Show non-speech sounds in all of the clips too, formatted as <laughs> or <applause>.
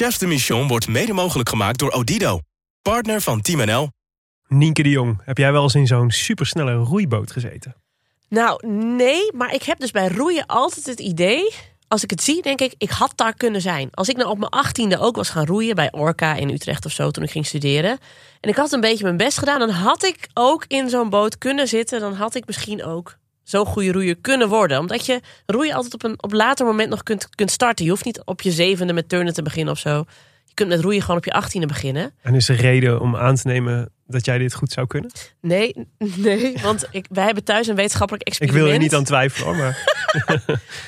Chefs de Mission wordt mede mogelijk gemaakt door Odido. Partner van Team NL. Nienke de Jong, heb jij wel eens in zo'n supersnelle roeiboot gezeten? Nou, nee, maar ik heb dus bij roeien altijd het idee. Als ik het zie, denk ik, ik had daar kunnen zijn. Als ik nou op mijn achttiende ook was gaan roeien bij Orca in Utrecht of zo toen ik ging studeren. En ik had een beetje mijn best gedaan, dan had ik ook in zo'n boot kunnen zitten. Dan had ik misschien ook zo'n goede roeier kunnen worden. Omdat je roeien altijd op een op later moment nog kunt, kunt starten. Je hoeft niet op je zevende met turnen te beginnen of zo. Je kunt met roeien gewoon op je achttiende beginnen. En is er reden om aan te nemen dat jij dit goed zou kunnen? Nee, <laughs> nee, want ik, wij hebben thuis een wetenschappelijk Ik experiment. wil er niet aan twijfelen, hoor, maar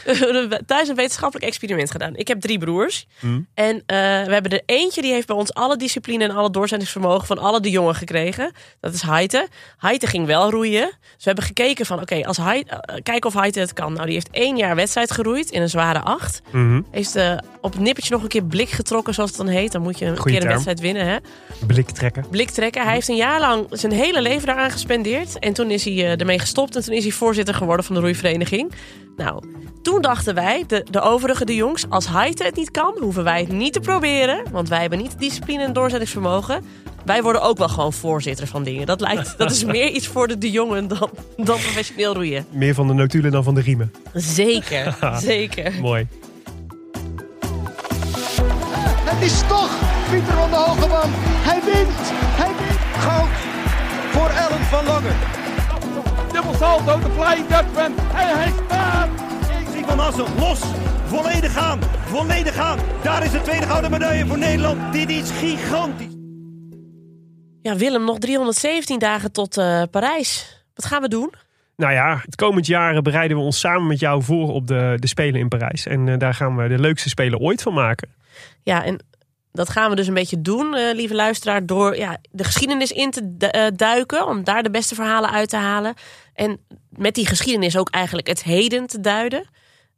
<laughs> thuis een wetenschappelijk experiment gedaan. Ik heb drie broers. Hmm. En eh, we hebben er eentje die heeft bij ons alle discipline en alle doorzettingsvermogen van alle de jongen gekregen. Dat is Heite. Heite ging wel roeien. Dus we hebben gekeken van oké, als Heite, eh, kijken of Heite het kan. Nou, die heeft één jaar wedstrijd geroeid in een zware acht. Mhm. Heeft eh, op het nippertje nog een keer blik getrokken, zoals het dan heet. Dan moet je een Goeie keer een wedstrijd winnen. Hè? blik trekken. Blik trekken. Hij heeft een jaar lang zijn hele leven daaraan gespendeerd. En toen is hij eh, ermee gestopt. En toen is hij voorzitter geworden van de roeivereniging. Nou, toen dachten wij, de, de overige de jongs, als Heite het niet kan, hoeven wij het niet te proberen. Want wij hebben niet de discipline en doorzettingsvermogen. Wij worden ook wel gewoon voorzitter van dingen. Dat, lijkt, dat is meer iets voor de, de jongen dan, dan professioneel roeien. Meer van de notulen dan van de riemen. Zeker, <laughs> zeker. Mooi. Het is toch Pieter van de Hogeman. Hij wint. Hij wint. Goud voor Ellen van Lange. Dubbel salto, de Flying Dutchman. En hij staat. Zie van Assen los. Volledig gaan. Volledig gaan. Daar is de tweede gouden medaille voor Nederland. Dit is gigantisch. Ja, Willem, nog 317 dagen tot eh, Parijs. Wat gaan we doen? Nou ja, het komend jaar bereiden we ons samen met jou voor op de, de Spelen in Parijs. En eh, daar gaan we de leukste Spelen ooit van maken. Ja, en dat gaan we dus een beetje doen, eh, lieve luisteraar, door ja, de geschiedenis in te eh, duiken, om daar de beste verhalen uit te halen. En met die geschiedenis ook eigenlijk het heden te duiden.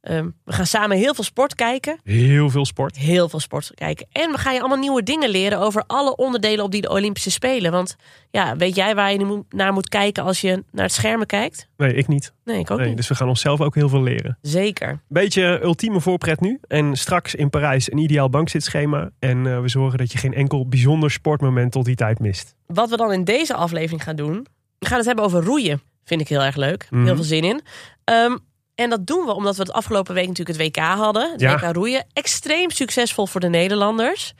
Ehm, we gaan samen heel veel sport kijken. Heel veel sport. Heel veel sport kijken. En we gaan je allemaal nieuwe dingen leren over alle onderdelen op die de Olympische Spelen. Want ja, weet jij waar je naar moet kijken als je naar het schermen kijkt? Nee, ik niet. Nee, ik ook Nee, niet. dus we gaan onszelf ook heel veel leren. Zeker. Beetje ultieme voorpret nu. En straks in Parijs een ideaal bankzitschema. En eh, we zorgen dat je geen enkel bijzonder sportmoment tot die tijd mist. Wat we dan in deze aflevering gaan doen. We gaan het hebben over roeien. Vind ik heel erg leuk. Mhm. Heel veel zin in. Ehm, en dat doen we omdat we het afgelopen week natuurlijk het WK hadden. Het Ja. WK roeien. Extreem succesvol voor de Nederlanders.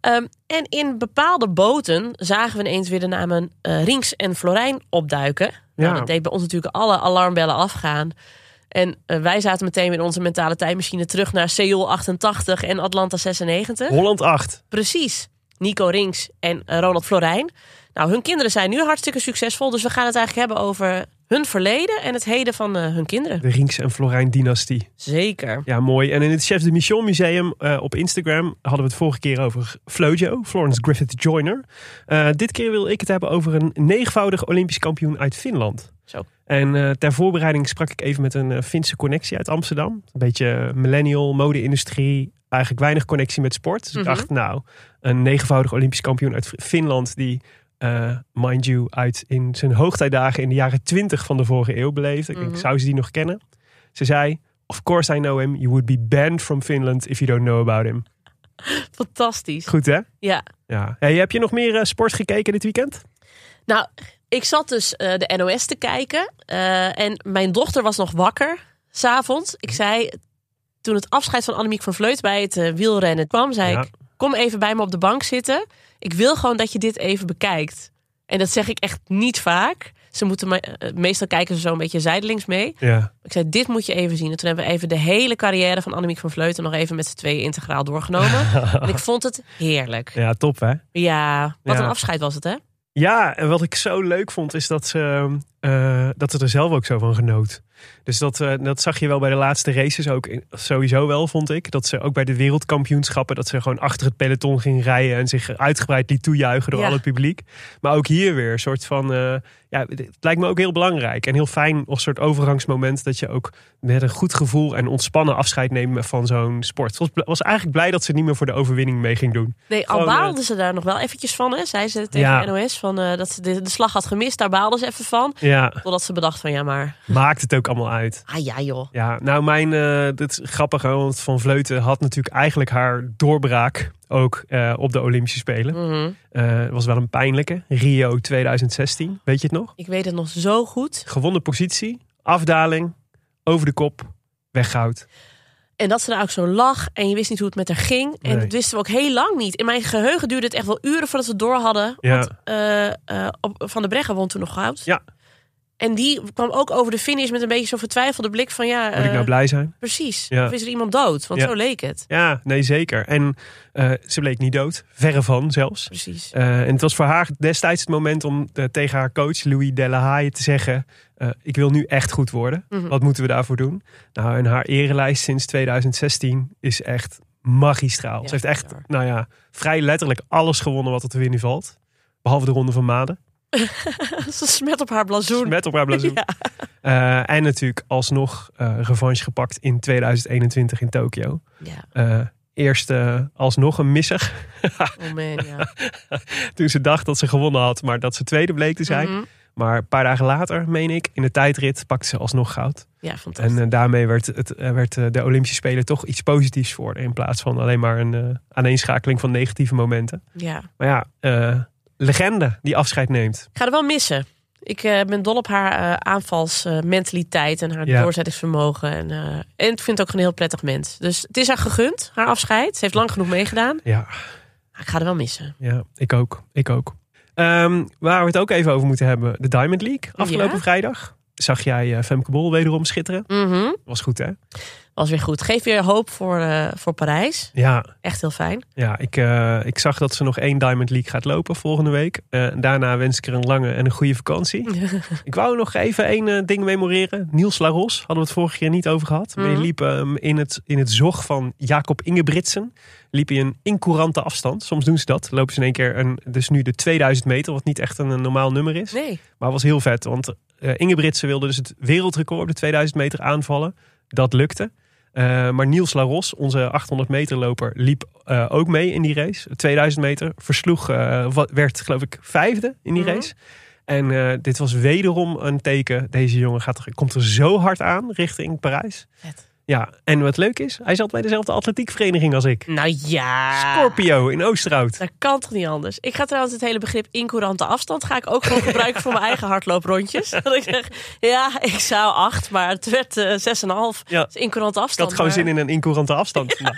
Ehm, en in bepaalde boten zagen we ineens weer de namen eh Rinks en Florijn opduiken. Nou, Ja. dat deed bij ons natuurlijk alle alarmbellen afgaan. En eh, wij zaten meteen weer in onze mentale tijdmachine terug naar Seoul 88 en Atlanta 96. Holland 8. Precies. Nico Rinks en eh, Ronald Florijn. Nou, hun kinderen zijn nu hartstikke succesvol. Dus we gaan het eigenlijk hebben over hun verleden en het heden van eh, hun kinderen. De Rinks en Florijn dynastie. Zeker. Ja, mooi. En in het Chefs de Mission Museum eh, op Instagram hadden we het vorige keer over Flojo, Florence Griffith Joyner. Eh, dit keer wil ik het hebben over een negenvoudig Olympisch kampioen uit Finland. Zo. En ter voorbereiding sprak ik even met een Finse connectie uit Amsterdam. Een beetje millennial, mode-industrie, eigenlijk weinig connectie met sport. Dus ik Mhm. dacht, nou, een negenvoudig Olympisch kampioen uit Finland die, eh, mind you, uit in zijn hoogtijdagen in de jaren twintig van de vorige eeuw beleefde. Ik Mhm. zou ze die nog kennen? Ze zei, of course I know him. You would be banned from Finland if you don't know about him. Fantastisch. Goed hè? Ja. Ja. Hey, heb je nog meer eh, sport gekeken dit weekend? Nou, ik zat dus eh, de NOS te kijken. en mijn dochter was nog wakker s'avonds. Ik zei, toen het afscheid van Annemiek van Vleut bij het wielrennen kwam, zei Ja. ik, kom even bij me op de bank zitten. Ik wil gewoon dat je dit even bekijkt. En dat zeg ik echt niet vaak. Ze moeten me, eh, meestal kijken ze zo een beetje zijdelings mee. Ja. Ik zei, dit moet je even zien. En toen hebben we even de hele carrière van Annemiek van Vleuten nog even met z'n tweeën integraal doorgenomen. <laughs> en ik vond het heerlijk. Ja, top hè? Ja, wat Ja. een afscheid was het, hè? Ja, en wat ik zo leuk vond is dat ze, eh, dat ze er zelf ook zo van genoot. Dus dat, eh, dat zag je wel bij de laatste races ook sowieso wel, vond ik. Dat ze ook bij de wereldkampioenschappen, dat ze gewoon achter het peloton ging rijden en zich uitgebreid liet toejuichen door Ja. al het publiek. Maar ook hier weer een soort van, eh, ja, het lijkt me ook heel belangrijk en heel fijn als soort overgangsmoment dat je ook met een goed gevoel en ontspannen afscheid neemt van zo'n sport. Ik was, was eigenlijk blij dat ze niet meer voor de overwinning mee ging doen. Nee, al eh, baalden ze daar nog wel eventjes van, hè? Zei ze tegen Ja. NOS van, dat ze de, de slag had gemist. Daar baalden ze even van. Ja, Totdat ze bedacht van ja, maar... maakt het ook allemaal uit. Ah ja joh. Ja, nou mijn, eh dit is grappig, want Van Vleuten had natuurlijk eigenlijk haar doorbraak ook eh, op de Olympische Spelen. Het was wel een pijnlijke. Rio 2016, weet je het nog? Ik weet het nog zo goed. Gewonnen positie, afdaling, over de kop, weggoud. En dat ze daar ook zo lag en je wist niet hoe het met haar ging. En Nee. dat wisten we ook heel lang niet. In mijn geheugen duurde het echt wel uren voordat we het door hadden. Ja. Want op, Van der Breggen won toen nog goud. Ja. En die kwam ook over de finish met een beetje zo'n vertwijfelde blik van ja, Moet ik eh, nou blij zijn? precies. Ja. Of is er iemand dood? Want Ja. zo leek het. Ja, nee zeker. En eh, ze bleek niet dood, verre van zelfs. Precies. Eh, en het was voor haar destijds het moment om eh, tegen haar coach Louis Delahaye te zeggen: eh, Ik wil nu echt goed worden. Mhm. Wat moeten we daarvoor doen? Nou, en haar erelijst sinds 2016 is echt magistraal. Ja, Ze heeft echt, nou ja, vrij letterlijk alles gewonnen wat er te winnen valt. Behalve de ronde van Maden. <laughs> Ze smet op haar blazoen. Met op haar blazoen. <laughs> Ja. Eh, en natuurlijk alsnog eh revanche gepakt in 2021 in Tokio. ja. Eh, eerst alsnog een misser. <laughs> Oh man, ja. Toen ze dacht dat ze gewonnen had, maar dat ze tweede bleek te zijn. Mhm. Maar een paar dagen later, meen ik, in de tijdrit pakte ze alsnog goud. Ja, fantastisch. En daarmee werd, het, werd de Olympische Spelen toch iets positiefs voor. In plaats van alleen maar een eh, aaneenschakeling van negatieve momenten. ja. Maar ja, legende die afscheid neemt. Ik ga er wel missen. Ik eh, ben dol op haar eh, aanvalsmentaliteit en haar Ja. doorzettingsvermogen. En, eh, en ik vind het ook een heel prettig mens. Dus het is haar gegund, haar afscheid. Ze heeft lang genoeg meegedaan. Ja, Maar ik ga er wel missen. ja ik ook. Ik ook. Ehm, waar we het ook even over moeten hebben. De Diamond League, afgelopen Ja? vrijdag. Zag jij Femke Bol wederom schitteren? Mhm. Was goed, hè? Was weer goed. Geef weer hoop voor, eh, voor Parijs. Ja, Echt heel fijn. Ja, ik, eh, ik zag dat ze nog één Diamond League gaat lopen volgende week. Eh, daarna wens ik er een lange en een goede vakantie. <laughs> ik wou nog even één ding memoreren. Niels Laros hadden we het vorige keer niet over gehad. Maar Mhm. die liep ehm, in, het, in het zog van Jacob Ingebritsen. Liep hij een incourante afstand. Soms doen ze dat. Lopen ze in één keer een, dus nu de 2000 meter. Wat niet echt een, een normaal nummer is. Nee. Maar was heel vet. Want Ingebritsen wilde dus het wereldrecord op de 2000 meter aanvallen. Dat lukte. Eh, maar Niels Laros, onze 800 meter loper, liep eh, ook mee in die race. 2000 meter. Versloeg, wat, werd geloof ik vijfde in die Mhm. race. En dit was wederom een teken. Deze jongen gaat er, komt er zo hard aan richting Parijs. Vet. Ja, en wat leuk is, hij zat bij dezelfde atletiekvereniging als ik. Nou ja. Scorpio in Oosterhout. Dat kan toch niet anders? Ik ga trouwens het hele begrip incourante afstand ga ik ook gewoon gebruiken voor mijn <laughs> eigen hardlooprondjes. <laughs> Dat ik zeg, ja, ik zou acht, maar het werd eh 6,5. Ja. Dat is incourante Ik afstand. had gewoon maar- zin in een incourante afstand. <laughs> vandaag.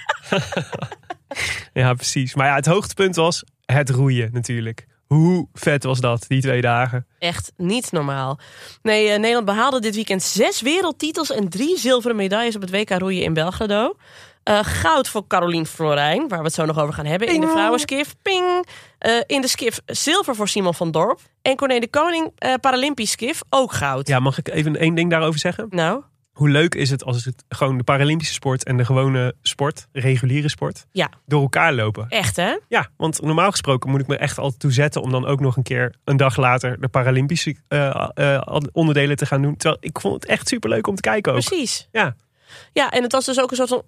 ja, precies. Maar ja, het hoogtepunt was het roeien natuurlijk. Hoe vet was dat, die twee dagen? Echt niet normaal. Nee, eh, Nederland behaalde dit weekend zes wereldtitels en drie zilveren medailles op het WK roeien in Belgrado. Eh, goud voor Carolien Florijn, waar we het zo nog over gaan hebben. In de vrouwenskif, ping. Eh, in de skif zilver voor Simon van Dorp. En Corné de Koning, eh, Paralympisch skif, ook goud. Ja, mag ik even één ding daarover zeggen? Nou, Hoe leuk is het als het gewoon de Paralympische sport en de gewone sport, reguliere sport, ja, door elkaar lopen? echt hè? Ja, want normaal gesproken moet ik me echt altijd toe zetten om dan ook nog een keer een dag later de Paralympische eh, eh, onderdelen te gaan doen. Terwijl ik vond het echt superleuk om te kijken ook. Precies. Ja. Ja, en het was dus ook een soort van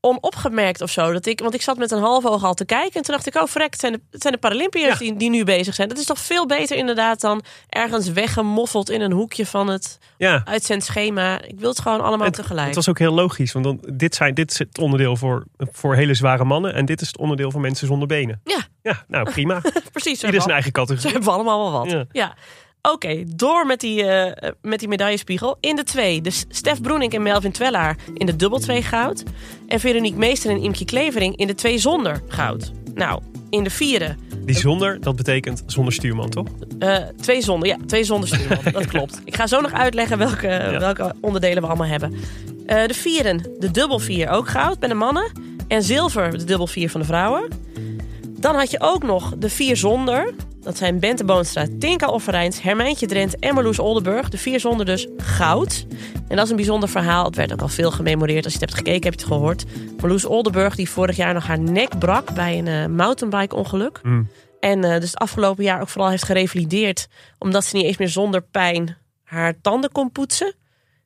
onopgemerkt of zo. Dat ik, want ik zat met een half oog al te kijken. En toen dacht ik, oh frek, het zijn de, het zijn de Paralympiërs Ja. die, die nu bezig zijn. Dat is toch veel beter inderdaad dan ergens weggemoffeld in een hoekje van het Ja. uitzendschema. Ik wil het gewoon allemaal Het, tegelijk. het was ook heel logisch, want dan, dit, zijn, dit is het onderdeel voor, voor hele zware mannen en dit is het onderdeel voor mensen zonder benen. Ja. Ja, nou prima. <laughs> Precies. Ieder zijn wel. eigen categorie. hebben we allemaal wel wat. Ja. Ja. Oké, door met die, eh, met die medaillespiegel. In de twee, dus Stef Broenink en Melvin Twellaar in de dubbel twee goud. En Veronique Meester en Imke Klevering in de twee zonder goud. Nou, in de vierde, Die zonder, dat betekent zonder stuurman, toch? eh, twee zonder. Ja, twee zonder stuurman. dat <laughs> klopt. Ik ga zo nog uitleggen welke, welke onderdelen we allemaal hebben. Eh, de vieren, de dubbel vier ook goud bij de mannen. En zilver, de dubbel vier van de vrouwen. Dan had je ook nog de vier zonder. Dat zijn Bente Boonstra, Tinka Offerijns, Hermijntje Drent en Marloes Oldenburg. De vier zonder dus goud. En dat is een bijzonder verhaal. Het werd ook al veel gememoreerd. Als je het hebt gekeken, heb je het gehoord. Marloes Oldenburg, die vorig jaar nog haar nek brak bij een eh, mountainbike ongeluk. Mm. En eh, dus het afgelopen jaar ook vooral heeft gerevalideerd. Omdat ze niet eens meer zonder pijn haar tanden kon poetsen.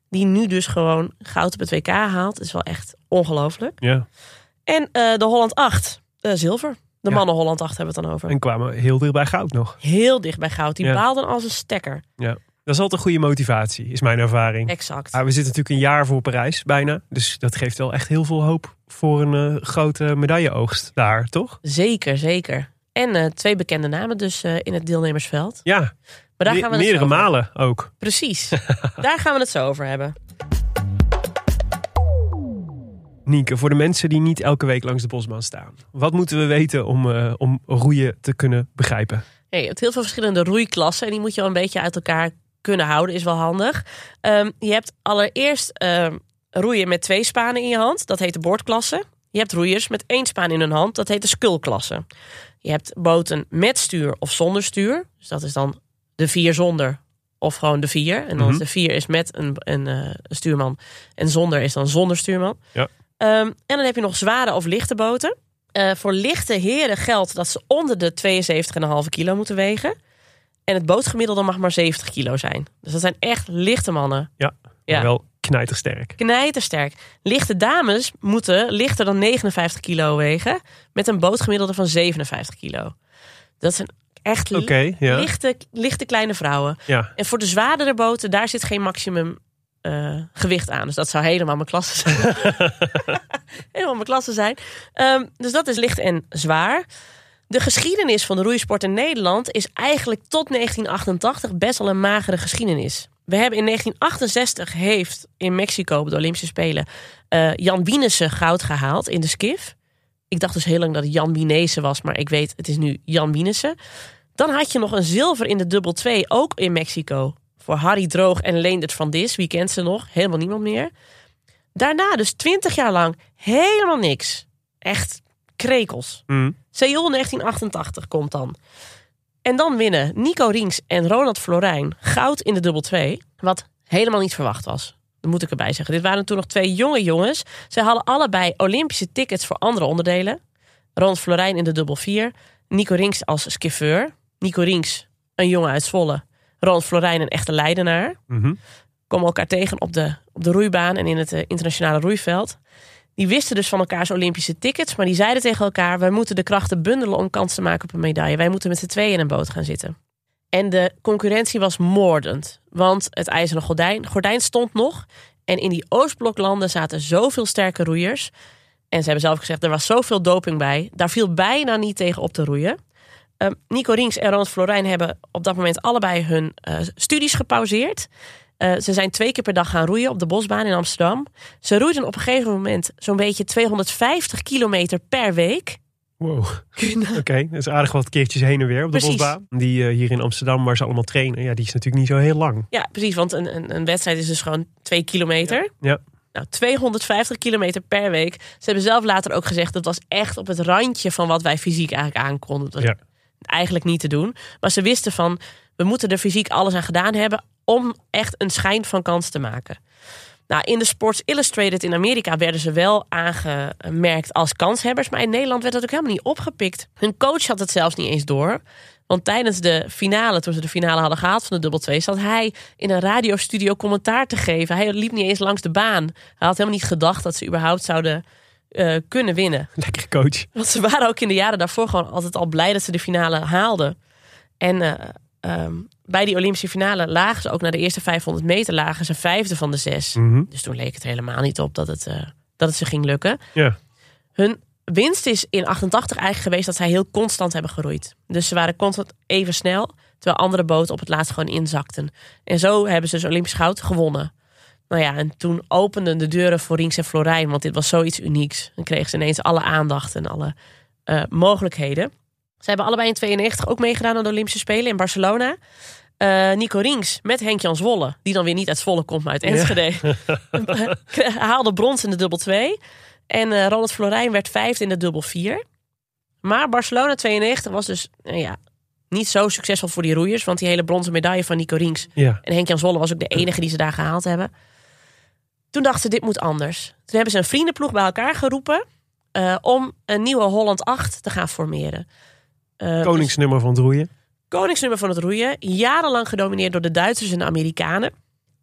Die nu dus gewoon goud op het WK haalt. Dat is wel echt ongelooflijk. Ja. En eh, de Holland 8, eh, zilver. De Ja. mannen Holland 8 hebben we het dan over. En kwamen heel dicht bij goud nog. Heel dicht bij goud. Die Ja. baalden als een stekker. Ja. Dat is altijd een goede motivatie, is mijn ervaring. Exact. Ah, we zitten natuurlijk een jaar voor Parijs, bijna. Dus dat geeft wel echt heel veel hoop voor een eh, grote medailleoogst daar, toch? Zeker, zeker. En eh, twee bekende namen dus eh, in het deelnemersveld. Ja, Maar daar me- gaan we het meerdere malen ook. Precies. daar gaan we het zo over hebben. Nienke, voor de mensen die niet elke week langs de bosbaan staan. Wat moeten we weten om, eh, om roeien te kunnen begrijpen? Hey, je hebt heel veel verschillende roeiklassen. En die moet je wel een beetje uit elkaar kunnen houden. Is wel handig. Ehm, je hebt allereerst ehm, roeien met twee spanen in je hand. Dat heet de boordklasse. Je hebt roeiers met één spaan in hun hand. Dat heet de skulklasse. Je hebt boten met stuur of zonder stuur. Dus dat is dan de vier zonder of gewoon de vier. En dan Mhm. is de vier is met een, een, eh, een stuurman. En zonder is dan zonder stuurman. Ja. Ehm, en dan heb je nog zware of lichte boten. Eh, voor lichte heren geldt dat ze onder de 72,5 kilo moeten wegen. En het bootgemiddelde mag maar 70 kilo zijn. Dus dat zijn echt lichte mannen. Ja, wel knijtersterk. Knijtersterk. Lichte dames moeten lichter dan 59 kilo wegen. Met een bootgemiddelde van 57 kilo. Dat zijn echt ja. lichte, lichte kleine vrouwen. ja. En voor de zwaardere boten, daar zit geen maximum eh, gewicht aan. Dus dat zou helemaal mijn klasse zijn. <laughs> helemaal mijn klasse zijn. Ehm, dus dat is licht en zwaar. De geschiedenis van de roeisport in Nederland is eigenlijk tot 1988 best wel een magere geschiedenis. We hebben in 1968 heeft in Mexico op de Olympische Spelen eh, Jan Wienese goud gehaald in de skif. Ik dacht dus heel lang dat het Jan Wienese was, maar ik weet het is nu Jan Wienese. Dan had je nog een zilver in de dubbel 2, ook in Mexico. Voor Harry Droog en Leendert van Dis. Wie kent ze nog? Helemaal niemand meer. Daarna dus 20 jaar lang helemaal niks. Echt krekels. Hm. Seoul 1988 komt dan. En dan winnen Nico Rings en Ronald Florijn goud in de dubbel 2. Wat helemaal niet verwacht was. Dat moet ik erbij zeggen. Dit waren toen nog twee jonge jongens. Zij hadden allebei Olympische tickets voor andere onderdelen. Ronald Florijn in de dubbel 4. Nico Rings als skiffeur. Nico Rings, een jongen uit Zwolle. Ronald Florijn, een echte Leidenaar. Mhm. Komen elkaar tegen op de, op de roeibaan en in het eh, internationale roeiveld. Die wisten dus van elkaars Olympische tickets, maar die zeiden tegen elkaar: wij moeten de krachten bundelen om kans te maken op een medaille. Wij moeten met z'n tweeën in een boot gaan zitten. En de concurrentie was moordend, want het ijzeren gordijn, gordijn stond nog. En in die Oostbloklanden zaten zoveel sterke roeiers. En ze hebben zelf gezegd: er was zoveel doping bij. Daar viel bijna niet tegen op te roeien. Ehm, Nico Rings en Ronald Florijn hebben op dat moment allebei hun eh, studies gepauzeerd. Eh, ze zijn twee keer per dag gaan roeien op de bosbaan in Amsterdam. Ze roeiden op een gegeven moment zo'n beetje 250 kilometer per week. Wow. Oké, dat is aardig wat keertjes heen en weer op de Precies. bosbaan. Die eh, hier in Amsterdam, waar ze allemaal trainen, ja, die is natuurlijk niet zo heel lang. Ja, precies, want een, een, een wedstrijd is dus gewoon twee kilometer. Ja. Nou, 250 kilometer per week. Ze hebben zelf later ook gezegd dat was echt op het randje van wat wij fysiek eigenlijk aankonden. Dat was Ja. Eigenlijk niet te doen. Maar ze wisten van, we moeten er fysiek alles aan gedaan hebben om echt een schijn van kans te maken. Nou, in de Sports Illustrated in Amerika werden ze wel aangemerkt als kanshebbers. Maar in Nederland werd dat ook helemaal niet opgepikt. Hun coach had het zelfs niet eens door. Want tijdens de finale, toen ze de finale hadden gehaald van de dubbel 2, zat hij in een radiostudio commentaar te geven. Hij liep niet eens langs de baan. Hij had helemaal niet gedacht dat ze überhaupt zouden eh, kunnen winnen. Lekkere coach. Want ze waren ook in de jaren daarvoor gewoon altijd al blij dat ze de finale haalden. En eh, ehm, bij die Olympische finale lagen ze ook na de eerste 500 meter lagen ze vijfde van de zes. Mhm. Dus toen leek het helemaal niet op dat het, eh, dat het ze ging lukken. Ja. Hun winst is in 88 eigenlijk geweest dat zij heel constant hebben geroeid. Dus ze waren constant even snel, terwijl andere boten op het laatst gewoon inzakten. En zo hebben ze dus Olympisch goud gewonnen. Nou ja, en toen openden de deuren voor Rinks en Florijn, want dit was zoiets unieks. Dan kregen ze ineens alle aandacht en alle eh, mogelijkheden. Ze hebben allebei in 92 ook meegedaan aan de Olympische Spelen in Barcelona. Eh, Nico Rings met Henk-Jan Zwolle, die dan weer niet uit Zwolle komt, maar uit Enschede. <laughs> haalde brons in de dubbel 2. En eh, Ronald Florijn werd vijfde in de dubbel 4. Maar Barcelona 92 was dus nou ja, niet zo succesvol voor die roeiers. Want die hele bronzen medaille van Nico Rings Ja. en Henk-Jan Zwolle was ook de enige die ze daar gehaald hebben. Toen dachten ze, dit moet anders. Toen hebben ze een vriendenploeg bij elkaar geroepen... eh, om een nieuwe Holland 8 te gaan formeren. Eh, dus- Koningsnummer van het roeien. koningsnummer van het roeien. Jarenlang gedomineerd door de Duitsers en de Amerikanen.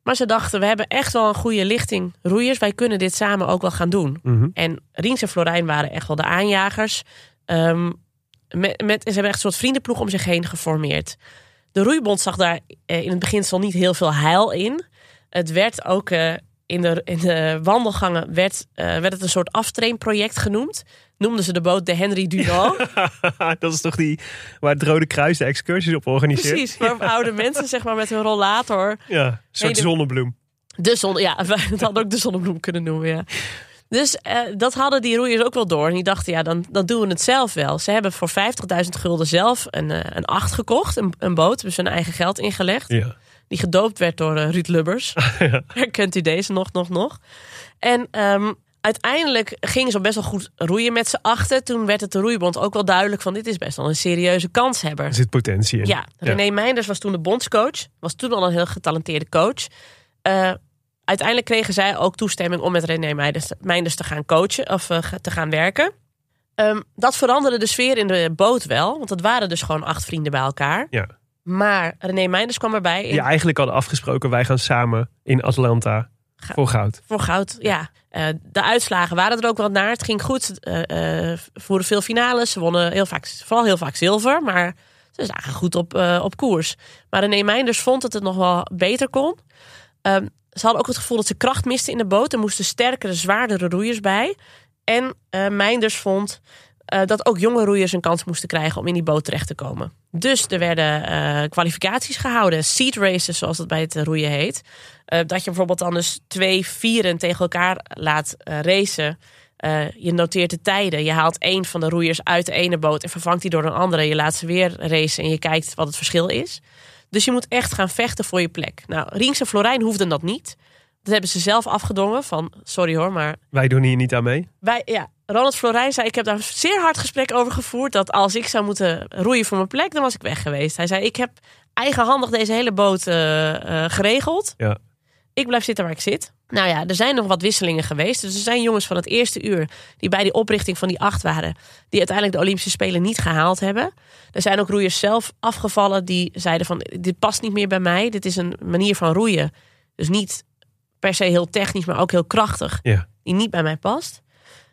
Maar ze dachten, we hebben echt wel een goede lichting roeiers. Wij kunnen dit samen ook wel gaan doen. Mhm. En Riens en Florijn waren echt wel de aanjagers. Ehm, met, met, ze hebben echt een soort vriendenploeg om zich heen geformeerd. de roeibond zag daar eh, in het beginsel niet heel veel heil in. Het werd ook in, de, in de wandelgangen werd, eh, werd het een soort aftrainproject genoemd. Noemden ze de boot de Henry Dunant. <laughs> dat is toch die waar het Rode Kruis de excursies op organiseert? Precies, waar oude mensen zeg maar met hun rollator. Ja, een soort de- zonnebloem. De zon, ja, <laughs> we hadden ook de zonnebloem kunnen noemen, ja. Dus eh, dat hadden die roeiers ook wel door. En die dachten, ja, dan, dan doen we het zelf wel. Ze hebben voor 50.000 gulden zelf een, eh, een acht gekocht. Een, een boot, hebben ze hun eigen geld ingelegd. Ja. Die gedoopt werd door eh, Ruud Lubbers. <laughs> Herkent u deze nog, nog, nog? En ehm, uiteindelijk gingen ze best wel goed roeien met z'n achten. Toen werd het de roeibond ook wel duidelijk van... dit is best wel een serieuze kanshebber. Er zit potentie in. Ja, René Meinders was toen de bondscoach. Was toen al een heel getalenteerde coach. Eh, uiteindelijk kregen zij ook toestemming om met René Meinders, Meinders te gaan coachen of eh, te gaan werken. Ehm, dat veranderde de sfeer in de boot wel. Want het waren dus gewoon acht vrienden bij elkaar. Ja. Maar René Meinders kwam erbij in, Die eigenlijk hadden afgesproken, wij gaan samen in Atlanta Ga- voor goud. voor goud. Ja. Eh, de uitslagen waren er ook wel naar. Het ging goed. Eh eh, voerden veel finales. Ze wonnen heel vaak, vooral heel vaak zilver. Maar ze zagen goed op, op koers. Maar René Meinders vond dat het nog wel beter kon. Ehm, ze hadden ook het gevoel dat ze kracht misten in de boot. Er moesten sterkere, zwaardere roeiers bij. En Meinders vond eh, dat ook jonge roeiers een kans moesten krijgen om in die boot terecht te komen. Dus er werden eh, kwalificaties gehouden. Seed races, zoals dat bij het roeien heet. Eh, dat je bijvoorbeeld dan dus twee vieren tegen elkaar laat racen. Je noteert de tijden. Je haalt één van de roeiers uit de ene boot en vervangt die door een andere. Je laat ze weer racen en je kijkt wat het verschil is. Dus je moet echt gaan vechten voor je plek. Nou, Riens en Florijn hoefden dat niet. Dat hebben ze zelf afgedongen van, sorry hoor, maar Wij doen hier niet aan mee. wij, ja, Ronald Florijn zei: Ik heb daar een zeer hard gesprek over gevoerd. Dat als ik zou moeten roeien voor mijn plek, dan was ik weg geweest. Hij zei: Ik heb eigenhandig deze hele boot eh, eh, geregeld. Ja. Ik blijf zitten waar ik zit. Nou ja, er zijn nog wat wisselingen geweest. Dus er zijn jongens van het eerste uur die bij die oprichting van die acht waren, die uiteindelijk de Olympische Spelen niet gehaald hebben. Er zijn ook roeiers zelf afgevallen die zeiden van dit past niet meer bij mij. Dit is een manier van roeien. Dus niet per se heel technisch, maar ook heel krachtig. Ja. Die niet bij mij past.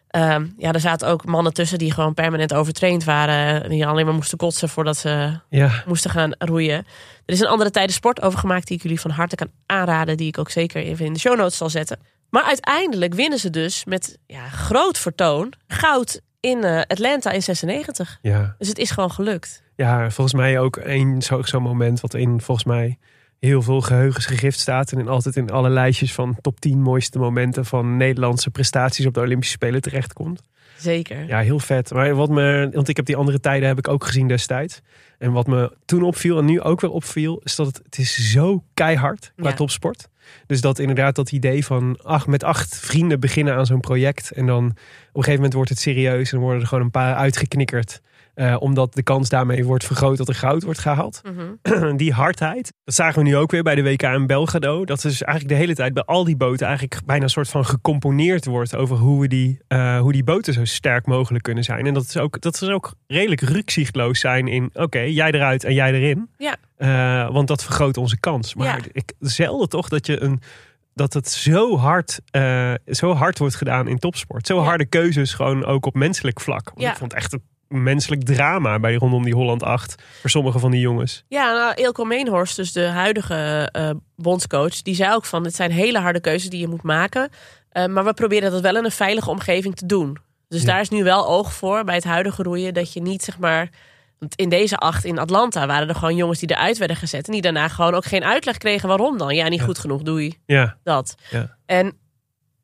Ehm, ja, er zaten ook mannen tussen die gewoon permanent overtraind waren. en Die alleen maar moesten kotsen voordat ze Ja, moesten gaan roeien. Er is een andere tijden sport over gemaakt die ik jullie van harte kan aanraden. Die ik ook zeker even in de show notes zal zetten. Maar uiteindelijk winnen ze dus met ja, groot vertoon goud in eh, Atlanta in 96. ja. Dus het is gewoon gelukt. ja, volgens mij ook één zo- zo'n moment wat in volgens mij heel veel geheugens gegrift staat. En in, altijd in alle lijstjes van top 10 mooiste momenten van Nederlandse prestaties op de Olympische Spelen terechtkomt. Zeker. Ja, heel vet. Maar wat me, want ik heb die andere tijden heb ik ook gezien destijds. En wat me toen opviel en nu ook weer opviel, is dat het, het is zo keihard qua Ja. topsport. Dus dat inderdaad dat idee van ach, met acht vrienden beginnen aan zo'n project. En dan op een gegeven moment wordt het serieus en worden er gewoon een paar uitgeknikkerd. Eh, omdat de kans daarmee wordt vergroot dat er goud wordt gehaald. Mhm. <clears throat> die hardheid, dat zagen we nu ook weer bij de WK in Belgrado. Dat is eigenlijk de hele tijd bij al die boten eigenlijk bijna een soort van gecomponeerd wordt over hoe, we die, eh, hoe die boten zo sterk mogelijk kunnen zijn. En dat is ook, dat is ook redelijk rukzichtloos zijn in oké, jij eruit en jij erin. Ja. Eh, want dat vergroot onze kans. Maar Ja. ik zelden toch dat je een dat het zo hard, zo hard wordt gedaan in topsport. Zo Ja. harde keuzes gewoon ook op menselijk vlak. Want Ja. Ik vond het echt een menselijk drama bij rondom die Holland 8 voor sommige van die jongens. Ja, nou, Eelco Meenhorst, dus de huidige eh, bondscoach, die zei ook van: het zijn hele harde keuzes die je moet maken. Eh, maar we proberen dat wel in een veilige omgeving te doen. Dus Ja. daar is nu wel oog voor bij het huidige roeien dat je niet zeg maar. Want in deze acht in Atlanta waren er gewoon jongens die eruit werden gezet. En die daarna gewoon ook geen uitleg kregen waarom dan. Ja, niet Ja. goed genoeg, doei. Ja, Dat. Ja. En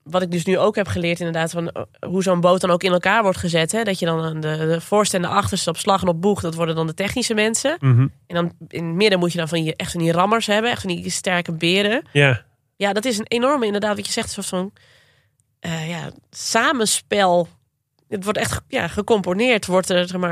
wat ik dus nu ook heb geleerd, inderdaad, van eh, hoe zo'n boot dan ook in elkaar wordt gezet. Hè? Dat je dan de, de voorste en de achterste op slag en op boeg, dat worden dan de technische mensen. mhm. En dan in het midden moet je dan van die, echt van die rammers hebben, echt van die sterke beren. ja. Ja, dat is een enorme, inderdaad, wat je zegt, soort van eh, ja, samenspel. Het wordt echt ja, gecomponeerd, wordt er zeg maar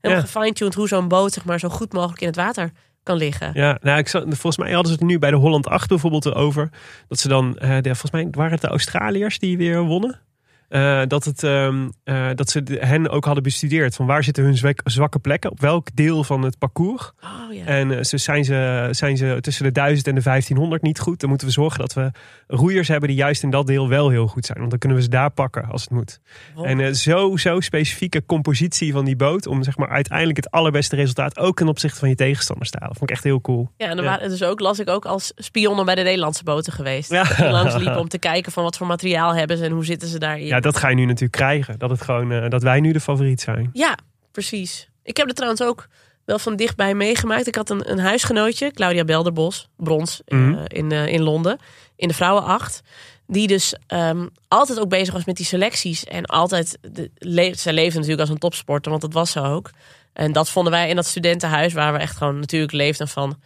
helemaal Ja. gefine-tuned hoe zo'n boot zeg maar, zo goed mogelijk in het water kan liggen. Ja, nou, ik volgens mij hadden ze het nu bij de Holland 8 bijvoorbeeld over. Dat ze dan, de, volgens mij waren het de Australiërs die weer wonnen. Eh, dat, het, ehm, eh, dat ze hen ook hadden bestudeerd. Van waar zitten hun zwak- zwakke plekken? Op welk deel van het parcours? Oh ja. En eh, ze zijn, ze, zijn ze tussen de 1000 en de 1500 niet goed. Dan moeten we zorgen dat we roeiers hebben die juist in dat deel wel heel goed zijn. Want dan kunnen we ze daar pakken als het moet. Wow. En eh, zo, zo specifieke compositie van die boot. Om zeg maar uiteindelijk het allerbeste resultaat ook ten opzichte van je tegenstanders te halen. Vond ik echt heel cool. Ja, en Ja. waren dus ook, las ik ook als spionnen bij de Nederlandse boten geweest. Ja. Die langs liepen <laughs> om te kijken van wat voor materiaal hebben ze en hoe zitten ze daarin. Ja, dat ga je nu natuurlijk krijgen. Dat, het gewoon, eh, dat wij nu de favoriet zijn. Ja, precies. Ik heb er trouwens ook wel van dichtbij meegemaakt. Ik had een, een huisgenootje, Claudia Belderbos, brons eh, Mhm. in, eh, in Londen, in de vrouwenacht. Die dus ehm, altijd ook bezig was met die selecties. En altijd, de, le zij leefde natuurlijk als een topsporter, want dat was ze ook. En dat vonden wij in dat studentenhuis, waar we echt gewoon natuurlijk leefden van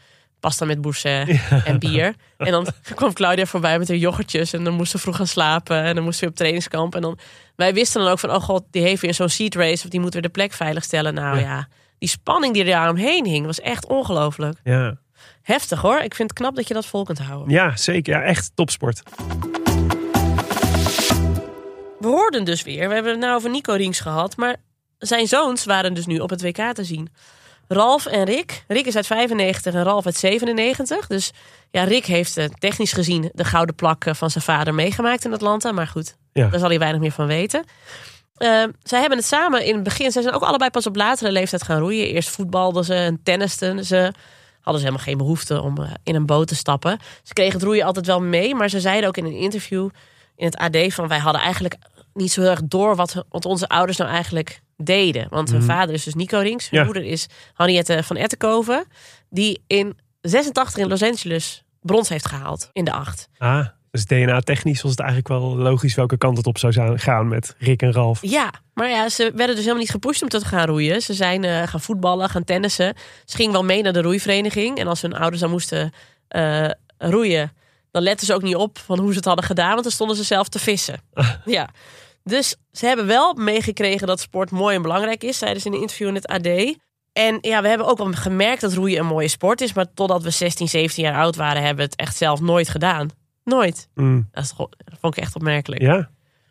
pasta met boursin en bier. En dan <laughs> kwam Claudia voorbij met haar yoghurtjes. En dan moest ze vroeg gaan slapen. En dan moest ze weer op trainingskamp. En dan, wij wisten dan ook van, oh god, die heeft weer zo'n seat race. Of die moet weer de plek veilig stellen. Nou ja, die spanning die er daaromheen hing, was echt ongelooflijk. Ja, Heftig hoor. Ik vind het knap dat je dat vol kunt houden. ja zeker. Ja, echt topsport. We hoorden dus weer, we hebben het nou over Nico Rings gehad. Maar zijn zoons waren dus nu op het WK te zien. Ralf en Rick. Rick is uit 95 en Ralf uit 97. Dus ja, Rick heeft eh, technisch gezien de gouden plak eh, van zijn vader meegemaakt in Atlanta. Maar goed, Ja. daar zal hij weinig meer van weten. Eh, zij hebben het samen in het begin. Zij zijn ook allebei pas op latere leeftijd gaan roeien. Eerst voetbalden ze en tennisten ze. Hadden ze helemaal geen behoefte om eh, in een boot te stappen. Ze kregen het roeien altijd wel mee. Maar ze zeiden ook in een interview in het AD van... wij hadden eigenlijk niet zo heel erg door wat onze ouders nou eigenlijk deden. Want hun vader is dus Nico Rings. Hun Ja. moeder is Henriette van Ettenkoven. Die in 86 in Los Angeles brons heeft gehaald in de acht. Ah, dus DNA-technisch was het eigenlijk wel logisch welke kant het op zou gaan met Rick en Ralf. Ja, maar ja, ze werden dus helemaal niet gepusht om te gaan roeien. Ze zijn eh, gaan voetballen, gaan tennissen. Ze gingen wel mee naar de roeivereniging. En als hun ouders dan moesten eh, roeien, dan letten ze ook niet op van hoe ze het hadden gedaan. Want dan stonden ze zelf te vissen. Ja. Dus ze hebben wel meegekregen dat sport mooi en belangrijk is. Zeiden ze in een interview in het AD. En ja, we hebben ook wel gemerkt dat roeien een mooie sport is. Maar totdat we 16, 17 jaar oud waren, hebben we het echt zelf nooit gedaan. Nooit. Mm, Dat, is dat vond ik echt opmerkelijk. ja,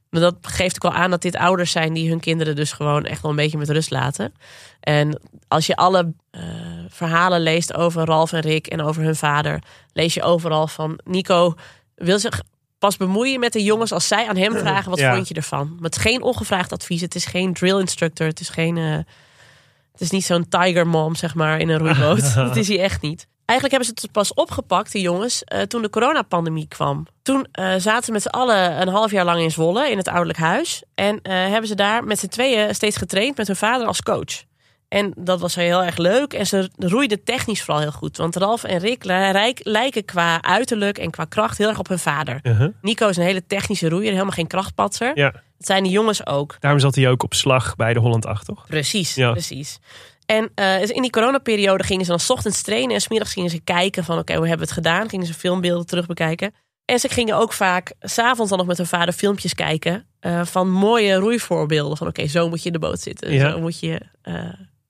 Maar dat geeft ook wel aan dat dit ouders zijn die hun kinderen dus gewoon echt wel een beetje met rust laten. En als je alle eh, verhalen leest over Ralf en Rick en over hun vader, lees je overal van Nico wil zich pas bemoeien met de jongens als zij aan hem <laughs> vragen wat Ja. vond je ervan. Maar het is geen ongevraagd advies, het is geen drill instructor, het is geen, eh, het is niet zo'n tiger mom zeg maar in een <laughs> roeiboot. <laughs> dat is hij echt niet. Eigenlijk hebben ze het pas opgepakt, die jongens, eh, toen de coronapandemie kwam. Toen eh, zaten ze met z'n allen een half jaar lang in Zwolle, in het ouderlijk huis. En hebben ze daar met z'n tweeën steeds getraind met hun vader als coach. En dat was heel erg leuk. En ze roeiden technisch vooral heel goed. Want Ralf en Rick li- lijken qua uiterlijk en qua kracht heel erg op hun vader. uh-huh. Nico is een hele technische roeier, helemaal geen krachtpatser. ja. Dat zijn de jongens ook. Daarom zat hij ook op slag bij de Holland 8, toch? Precies, Ja. precies. En eh, dus in die coronaperiode gingen ze dan 's ochtends trainen en smiddags gingen ze kijken van oké, hoe hebben we het gedaan? Gingen ze filmbeelden terug bekijken. En ze gingen ook vaak s'avonds dan nog met hun vader filmpjes kijken eh, van mooie roeivoorbeelden. Van oké, zo moet je in de boot zitten. Ja. Zo, moet je, eh,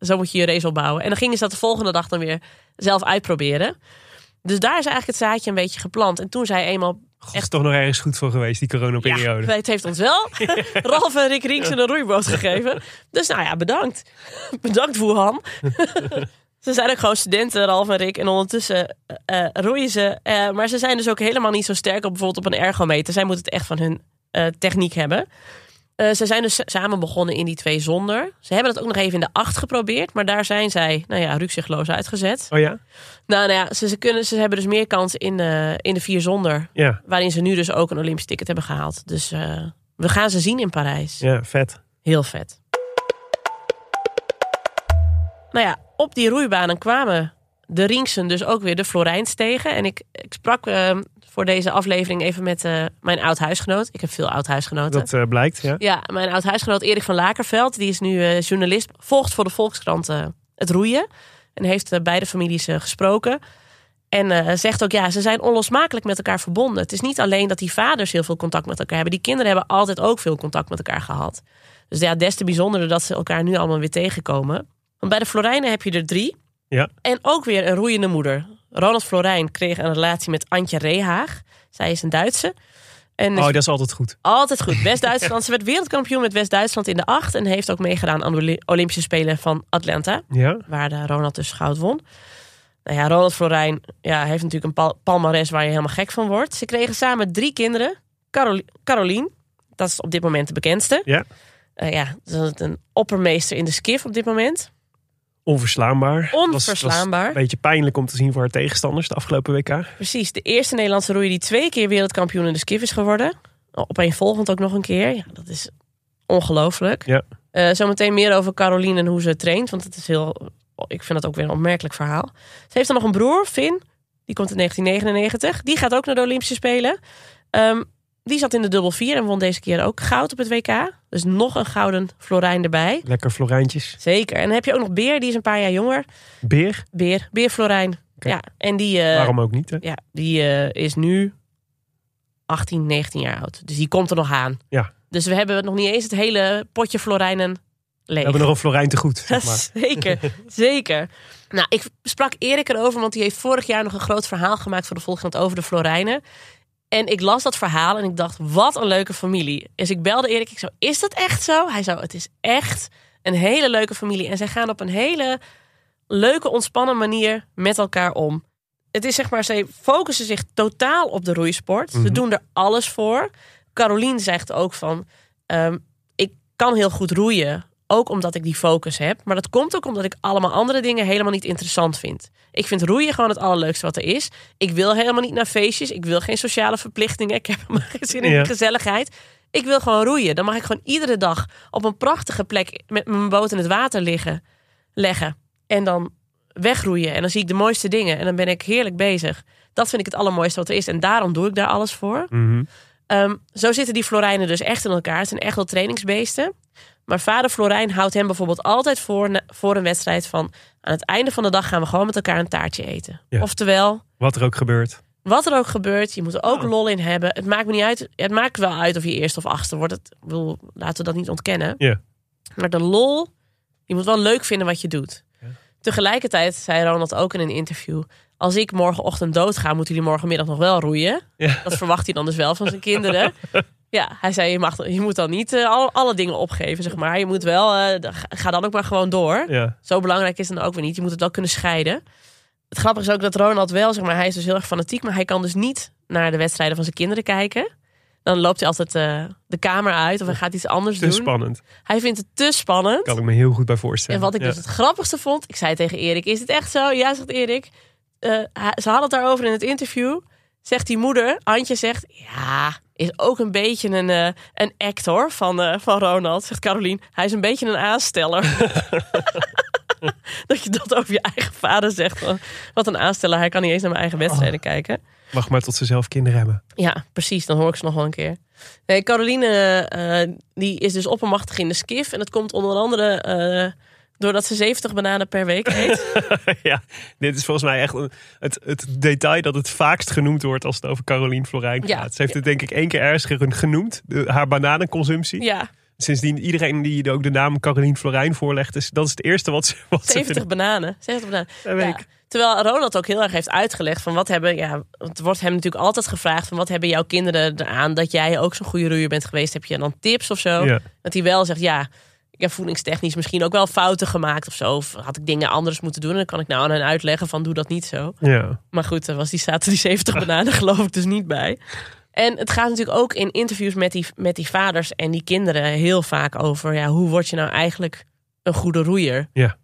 zo moet je je race opbouwen. En dan gingen ze dat de volgende dag dan weer zelf uitproberen. Dus daar is eigenlijk het zaadje een beetje geplant. En toen zij eenmaal God, is toch nog ergens goed voor geweest, die coronaperiode. ja, het heeft ons wel <laughs> Ralf en Rick Rinks een roeiboot gegeven. Dus nou ja, bedankt. <laughs> Bedankt Wuhan. <laughs> ze zijn ook gewoon studenten, Ralf en Rick. En ondertussen eh, eh, roeien ze. Eh, maar ze zijn dus ook helemaal niet zo sterk op bijvoorbeeld op een ergometer. Zij moeten het echt van hun techniek hebben. Eh, ze zijn dus samen begonnen in die twee zonder. Ze hebben het ook nog even in de acht geprobeerd. Maar daar zijn zij, nou ja, rukzichtloos uitgezet. Oh ja? Nou, nou ja, ze, ze, kunnen, ze hebben dus meer kans in, de in de vier zonder. Ja, Waarin ze nu dus ook een Olympisch ticket hebben gehaald. Dus eh, we gaan ze zien in Parijs. ja, vet. Heel vet. Nou ja, op die roeibanen kwamen de Rinksen dus ook weer de Florijns tegen. En ik, ik sprak eh, voor deze aflevering even met eh, mijn oud-huisgenoot. Ik heb veel oud-huisgenoten. Dat eh, blijkt, ja. Ja, mijn oud-huisgenoot Erik van Lakerveld. Die is nu eh, journalist. Volgt voor de Volkskrant het roeien. En heeft beide families gesproken. En zegt ook, ja, ze zijn onlosmakelijk met elkaar verbonden. Het is niet alleen dat die vaders heel veel contact met elkaar hebben. Die kinderen hebben altijd ook veel contact met elkaar gehad. Dus ja, des te bijzonderder dat ze elkaar nu allemaal weer tegenkomen. Want bij de Florijnen heb je er drie. Ja. En ook weer een roeiende moeder. Ronald Florijn kreeg een relatie met Antje Rehaag. Zij is een Duitse. En Oh, dat is altijd goed. altijd goed. <laughs> West-Duitsland. Ze werd wereldkampioen met West-Duitsland in de acht. En heeft ook meegedaan aan de Olympische Spelen van Atlanta. Ja. Waar de Ronald dus goud won. Nou ja, Ronald Florijn ja, heeft natuurlijk een pal palmares waar je helemaal gek van wordt. Ze kregen samen drie kinderen. Caroli Carolien, dat is op dit moment de bekendste. Ja. Eh, ja, dat is een oppermeester in de skif op dit moment. Onverslaanbaar. Onverslaanbaar. Was een beetje pijnlijk om te zien voor haar tegenstanders de afgelopen WK. Precies, de eerste Nederlandse roeier die twee keer wereldkampioen in de skif is geworden. Opeenvolgend ook nog een keer. Ja, dat is ongelooflijk. Ja. Eh, zometeen meer over Caroline en hoe ze traint. Want het is heel, ik vind dat ook weer een opmerkelijk verhaal. Ze heeft dan nog een broer, Finn. Die komt in 1999. Die gaat ook naar de Olympische Spelen. Ehm, die zat in de dubbel vier en won deze keer ook goud op het WK. Dus nog een gouden Florijn erbij. Lekker Florijntjes. Zeker. En dan heb je ook nog Beer, die is een paar jaar jonger. Beer. Beer, Beer Florijn. Ja, en die, eh, Waarom ook niet? Hè? ja, die eh, is nu 18, 19 jaar oud. Dus die komt er nog aan. Ja. Dus we hebben nog niet eens het hele potje Florijnen leeg. We hebben nog een Florijn te goed. Zeg maar. <laughs> zeker, zeker. Nou, ik sprak Erik erover, want die heeft vorig jaar nog een groot verhaal gemaakt voor de Volkskrant over de Florijnen. En ik las dat verhaal en ik dacht, wat een leuke familie. Dus ik belde Erik, ik zo, is dat echt zo? Hij zo, het is echt een hele leuke familie. En zij gaan op een hele leuke, ontspannen manier met elkaar om. Het is zeg maar, ze focussen zich totaal op de roeisport. Ze doen er alles voor. Carolien zegt ook van, ehm, ik kan heel goed roeien. Ook omdat ik die focus heb. Maar dat komt ook omdat ik allemaal andere dingen helemaal niet interessant vind. Ik vind roeien gewoon het allerleukste wat er is. Ik wil helemaal niet naar feestjes. Ik wil geen sociale verplichtingen. Ik heb geen zin in Ja. gezelligheid. Ik wil gewoon roeien. Dan mag ik gewoon iedere dag op een prachtige plek met mijn boot in het water liggen, leggen. En dan wegroeien. En dan zie ik de mooiste dingen. En dan ben ik heerlijk bezig. Dat vind ik het allermooiste wat er is. En daarom doe ik daar alles voor. Mhm. Ehm, zo zitten die Florijnen dus echt in elkaar. Het zijn echt wel trainingsbeesten. Maar vader Florijn houdt hem bijvoorbeeld altijd voor, voor een wedstrijd van... aan het einde van de dag gaan we gewoon met elkaar een taartje eten. Ja. Oftewel, Wat er ook gebeurt. wat er ook gebeurt, je moet er ook Oh. lol in hebben. Het maakt me niet uit. Het maakt wel uit of je eerste of achtste wordt. Het, bedoel, laten we dat niet ontkennen. Ja. Maar de lol, je moet wel leuk vinden wat je doet. Ja. Tegelijkertijd zei Ronald ook in een interview... als ik morgenochtend doodga, moeten jullie morgenmiddag nog wel roeien. Ja. Dat verwacht hij dan dus wel van zijn kinderen. <laughs> Ja, hij zei, je, mag, je moet dan niet eh, alle, alle dingen opgeven, zeg maar. Je moet wel, eh, ga dan ook maar gewoon door. Ja. Zo belangrijk is het dan ook weer niet. Je moet het wel kunnen scheiden. Het grappige is ook dat Ronald wel, zeg maar, hij is dus heel erg fanatiek, maar hij kan dus niet naar de wedstrijden van zijn kinderen kijken. Dan loopt hij altijd eh, de kamer uit of hij gaat iets anders Te doen. spannend. Hij vindt het te spannend. Kan ik me heel goed bij voorstellen. En wat ik Ja. dus het grappigste vond, ik zei tegen Erik, is het echt zo? Ja, zegt Erik. Eh, ze hadden het daarover in het interview. Zegt die moeder, Antje zegt, ja, is ook een beetje een, eh, een actor van, eh, van Ronald. Zegt Carolien, hij is een beetje een aansteller. <laughs> dat je dat over je eigen vader zegt. Wat een aansteller, hij kan niet eens naar mijn eigen wedstrijden kijken. Wacht maar tot ze zelf kinderen hebben. Ja, precies. Dan hoor ik ze nog wel een keer. Nee, Caroline, die is dus oppermachtig in de skif. En dat komt onder andere doordat ze 70 bananen per week eet. <laughs> ja, dit is volgens mij echt een- het, het detail dat het vaakst genoemd wordt als het over Carolien Florijn gaat. Ja. Ze heeft het denk ik één keer ergens ge- genoemd, de- haar bananenconsumptie. ja, Sindsdien iedereen die ook de naam Carolien Florijn voorlegt, is, dat is het eerste wat ze, wat ze 70 vinden. bananen. 70 bananen. Ja. Terwijl Ronald ook heel erg heeft uitgelegd van wat hebben, ja, het wordt hem natuurlijk altijd gevraagd van wat hebben jouw kinderen eraan dat jij ook zo'n goede roeier bent geweest? Heb je dan tips of zo? Dat hij wel zegt, ja, ik heb voedingstechnisch misschien ook wel fouten gemaakt of zo. Of had ik dingen anders moeten doen? En dan kan ik nou aan hen uitleggen van doe dat niet zo. Ja. Maar goed, was die, die 70 <laughs> bananen geloof ik dus niet bij. En het gaat natuurlijk ook in interviews met die, met die vaders en die kinderen heel vaak over... Ja, hoe word je nou eigenlijk een goede roeier? Ja.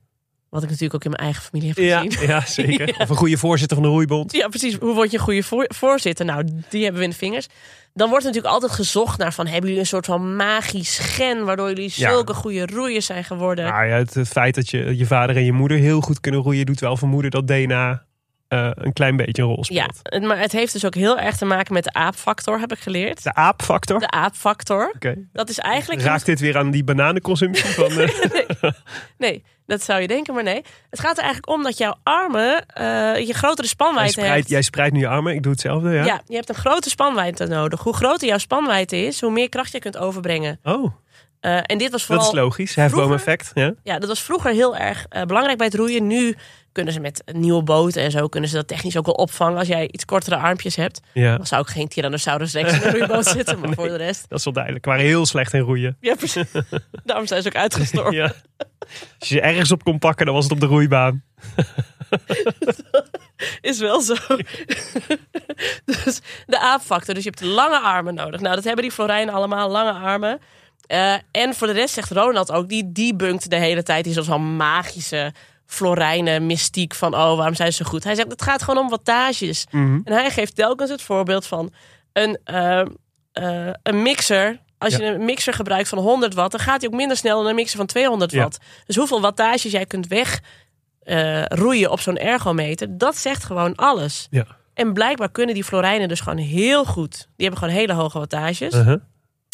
Wat ik natuurlijk ook in mijn eigen familie heb Ja, gezien. ja, <laughs> zeker. Of een goede voorzitter van de roeibond. Ja, precies. Hoe word je een goede voor- voorzitter? Nou, die hebben we in de vingers. Dan wordt er natuurlijk altijd gezocht naar van... hebben jullie een soort van magisch gen... waardoor jullie Ja. zulke goede roeiers zijn geworden? Nou ja, het, het feit dat je, je vader en je moeder heel goed kunnen roeien, doet wel vermoeden dat DNA eh, een klein beetje een rol Ja, speelt. het- maar het heeft dus ook heel erg te maken met de aapfactor, heb ik geleerd. De aapfactor. De aapfactor. Oké. Dat is eigenlijk... Raakt dit weer aan die bananenconsumptie van... eh, <laughs> Nee, dat zou je denken, maar nee. Het gaat er eigenlijk om dat jouw armen eh, je grotere jij, spanwijdte spreidt, hebt. jij spreidt nu je armen, ik doe hetzelfde, ja? Ja, je hebt een grote spanwijdte nodig. Hoe groter jouw spanwijdte is, hoe meer kracht je kunt overbrengen. Oh, en dit was Dat vooral... is logisch. Hefboom effect. Ja. Ja, dat was vroeger heel erg belangrijk bij het roeien. Nu kunnen ze met nieuwe boten en zo kunnen ze dat technisch ook wel opvangen. Als jij iets kortere armpjes hebt, ja, dan zou ik geen Tyrannosaurus Rex in een roeiboot <laughs> zitten. Maar voor de rest, dat is wel duidelijk. We waren heel slecht in roeien. ja, precies. <laughs> Daarom zijn ze ook uitgestorven. Ja. Als je je ergens op kon pakken, dan was het op de roeibaan. <laughs> Is wel zo. dus de aapfactor. Dus je hebt lange armen nodig. Nou, dat hebben die Florijnen allemaal, lange armen. Eh, en voor de rest zegt Ronald ook, die debunkt de hele tijd. Die is zo'n magische Florijnen mystiek van, oh, waarom zijn ze zo goed? Hij zegt, het gaat gewoon om wattages. En hij geeft telkens het voorbeeld van een, eh, een mixer. Als je een mixer gebruikt van 100 watt, dan gaat hij ook minder snel dan een mixer van 200 Ja. watt. Dus hoeveel wattages jij kunt weg eh, roeien op zo'n ergometer, dat zegt gewoon alles. Ja. En blijkbaar kunnen die Florijnen dus gewoon heel goed. Die hebben gewoon hele hoge wattages. Uh-huh.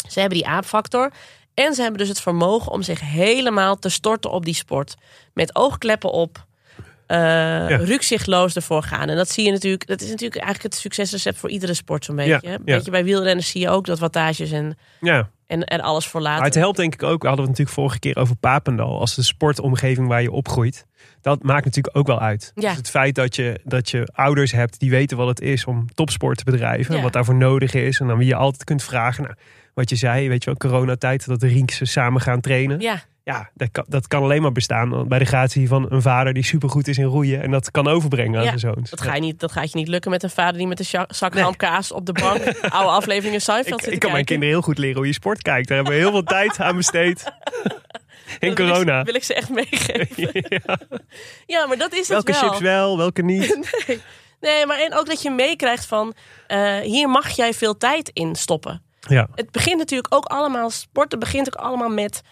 Ze hebben die aapfactor. En ze hebben dus het vermogen om zich helemaal te storten op die sport. Met oogkleppen op. eh Rukzichtloos ervoor gaan. En dat zie je natuurlijk. Dat is natuurlijk eigenlijk het succesrecept voor iedere sport zo'n beetje. Ja, ja. Bij wielrenners zie je ook dat wattages en, Ja, en er alles voor laten. maar het helpt denk ik ook. We hadden het natuurlijk vorige keer over Papendal. Als de sportomgeving waar je opgroeit. Dat maakt natuurlijk ook wel uit. Ja. Dus het feit dat je, dat je ouders hebt die weten wat het is om topsport te bedrijven. Ja. Wat daarvoor nodig is. En aan wie je altijd kunt vragen. Nou, wat je zei, weet je wel, coronatijd. Dat de rinksen samen gaan trainen. Ja, Ja, dat kan, dat kan alleen maar bestaan bij de gratie van een vader die supergoed is in roeien. En dat kan overbrengen aan Ja, zijn zoons. dat, ga je niet, dat gaat je niet lukken met een vader die met een zak Nee. hamkaas op de bank <laughs> oude afleveringen Seinfeld Ik, zit ik te kan mijn kinderen heel goed leren hoe je sport kijkt. Daar hebben we heel veel tijd aan besteed. <laughs> In Dat wil ik- corona. Wil ik ze echt meegeven. <laughs> Ja. Ja, maar dat is Welke het wel. chips wel, welke niet. Nee. nee, maar en ook dat je meekrijgt van... eh, hier mag jij veel tijd in stoppen. Ja, Het begint natuurlijk ook allemaal... Sporten begint ook allemaal met...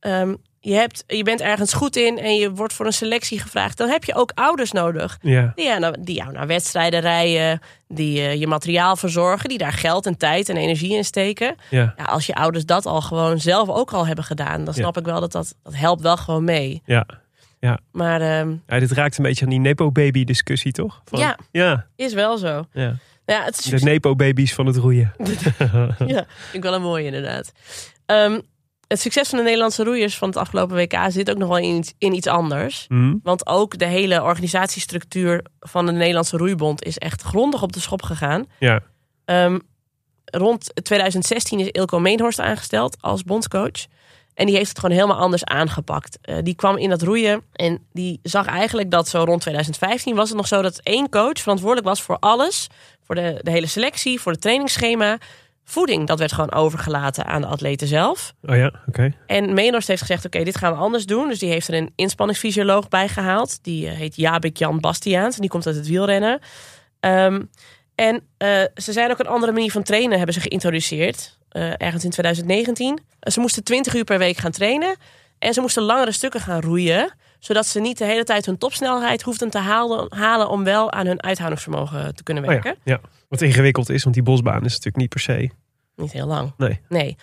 ehm, je, hebt, je bent ergens goed in en je wordt voor een selectie gevraagd. Dan heb je ook ouders nodig. ja. Die, ja, nou, die jou naar wedstrijden rijden. Die eh, je materiaal verzorgen. Die daar geld en tijd en energie in steken. ja. Ja, als je ouders dat al gewoon zelf ook al hebben gedaan... dan Ja. snap ik wel dat dat, dat helpt wel gewoon mee. ja. Maar ehm, Ja, dit raakt een beetje aan die Nepo-baby-discussie, toch? Van- Ja. ja, is wel zo. ja. Ja, het is De Nepo-babies van het roeien. <laughs> Ja, vind ik wel een mooie inderdaad. Ehm, het succes van de Nederlandse roeiers van het afgelopen WK zit ook nog wel in iets, in iets anders. Hm? Want ook de hele organisatiestructuur van de Nederlandse Roeibond is echt grondig op de schop gegaan. Ja, Ehm, rond 2016 is Ilko Meenhorst aangesteld als bondscoach. En die heeft het gewoon helemaal anders aangepakt. Eh, die kwam in dat roeien en die zag eigenlijk dat zo rond 2015 was het nog zo dat één coach verantwoordelijk was voor alles. Voor de, de hele selectie, voor het trainingsschema. Voeding, dat werd gewoon overgelaten aan de atleten zelf. oh ja, oké. En Meenhorst heeft gezegd, oké, dit gaan we anders doen. Dus die heeft er een inspanningsfysioloog bij gehaald. Die eh, heet Jabik Jan Bastiaans. En die komt uit het wielrennen. Ehm, en eh, ze zijn ook een andere manier van trainen hebben ze geïntroduceerd. eh, ergens in 2019. Eh, ze moesten 20 uur per week gaan trainen. En ze moesten langere stukken gaan roeien. Zodat ze niet de hele tijd hun topsnelheid hoefden te halen, halen om wel aan hun uithoudingsvermogen te kunnen Oh werken. ja, ja. Wat ingewikkeld is, want die bosbaan is natuurlijk niet per se. Niet heel lang. Nee. Nee.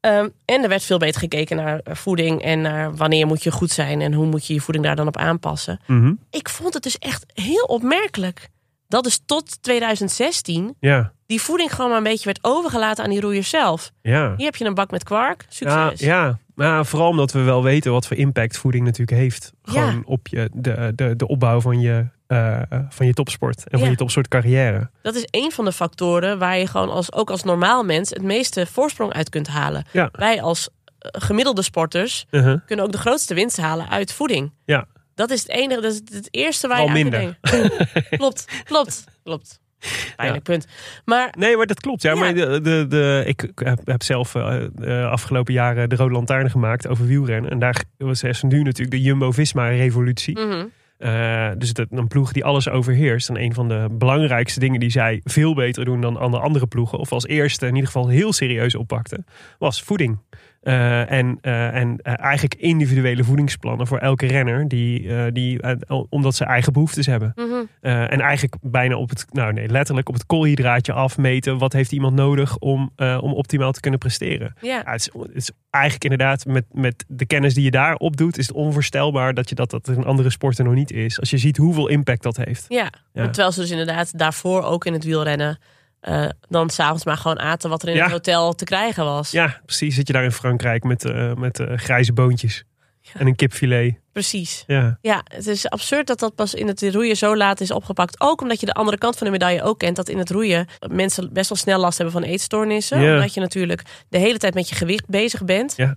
Ehm, en er werd veel beter gekeken naar eh, voeding en naar wanneer moet je goed zijn en hoe moet je je voeding daar dan op aanpassen. Mhm. Ik vond het dus echt heel opmerkelijk dat dus tot 2016 Ja, die voeding gewoon maar een beetje werd overgelaten aan die roeiers zelf. ja. Hier heb je een bak met kwark, Ja, succes. ja. Maar vooral omdat we wel weten wat voor impact voeding natuurlijk heeft. Gewoon Ja. op je, de, de, de opbouw van je, eh, van je topsport. En van je topsport carrière. Dat is een van de factoren waar je gewoon als, ook als normaal mens het meeste voorsprong uit kunt halen. Ja. Wij als eh, gemiddelde sporters Uh-huh. kunnen ook de grootste winst halen uit voeding. Ja. Dat is het enige, dat is het eerste waar Vooral je aan minder. denken. <laughs> klopt, klopt, klopt. <laughs> Pijnlijk punt. Maar Nee, maar dat klopt. Ja, Ja. maar de, de, de, ik heb, zelf eh, de afgelopen jaren de Rode Lantaarn gemaakt over wielrennen. En daar was er nu natuurlijk de Jumbo-Visma-revolutie. mhm, Eh, dus dat, een ploeg die alles overheerst. En een van de belangrijkste dingen die zij veel beter doen dan andere, andere ploegen. Of als eerste in ieder geval heel serieus oppakte. Was voeding. Eh, en eh, en eh, eigenlijk individuele voedingsplannen voor elke renner. Die, die, omdat ze eigen behoeftes hebben. mhm. En eigenlijk bijna op het, nou nee, letterlijk op het koolhydraatje afmeten. Wat heeft iemand nodig om, om optimaal te kunnen presteren? ja. Ja, het, is, het is eigenlijk inderdaad met, met de kennis die je daar opdoet, is het onvoorstelbaar dat je dat, dat een andere sporten nog niet is. Als je ziet hoeveel impact dat heeft. Ja, Ja. terwijl ze dus inderdaad daarvoor ook in het wielrennen eh, dan s'avonds maar gewoon aten wat er in Ja. het hotel te krijgen was. Ja, precies. Zit je daar in Frankrijk met, eh, met eh, grijze boontjes en een kipfilet. Precies. Ja, Ja, het is absurd dat dat pas in het roeien zo laat is opgepakt. Ook omdat je de andere kant van de medaille ook kent. Dat in het roeien mensen best wel snel last hebben van eetstoornissen. Ja. Omdat je natuurlijk de hele tijd met je gewicht bezig bent. Ja.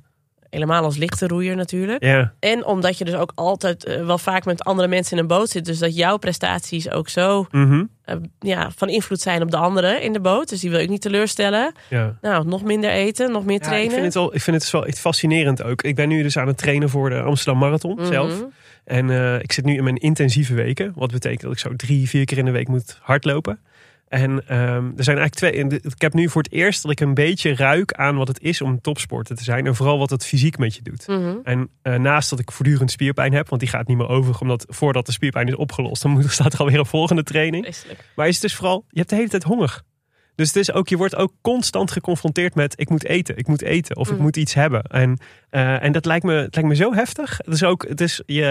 Helemaal als lichte roeier natuurlijk. ja, En omdat je dus ook altijd eh, wel vaak met andere mensen in een boot zit. Dus dat jouw prestaties ook zo mhm, eh, ja, van invloed zijn op de anderen in de boot. Dus die wil ik niet teleurstellen. ja. Nou, nog minder eten, nog meer Ja, trainen. ik vind het wel, ik vind het wel echt fascinerend ook. Ik ben nu dus aan het trainen voor de Amsterdam Marathon Mhm. zelf. En eh, ik zit nu in mijn intensieve weken. Wat betekent dat ik zo drie, vier keer in de week moet hardlopen. En ehm, er zijn eigenlijk twee. Ik heb nu voor het eerst dat ik een beetje ruik aan wat het is om topsporter te zijn. En vooral wat het fysiek met je doet. Mhm. En eh, naast dat ik voortdurend spierpijn heb, want die gaat niet meer over, omdat voordat de spierpijn is opgelost, dan moet, <laughs> staat er alweer een volgende training. Vreselijk. Maar is het dus vooral, je hebt de hele tijd honger. Dus het is ook, je wordt ook constant geconfronteerd met ik moet eten, ik moet eten of ik Mm. moet iets hebben. En, eh, en dat lijkt me, het lijkt me zo heftig. Het is ook, het is, je,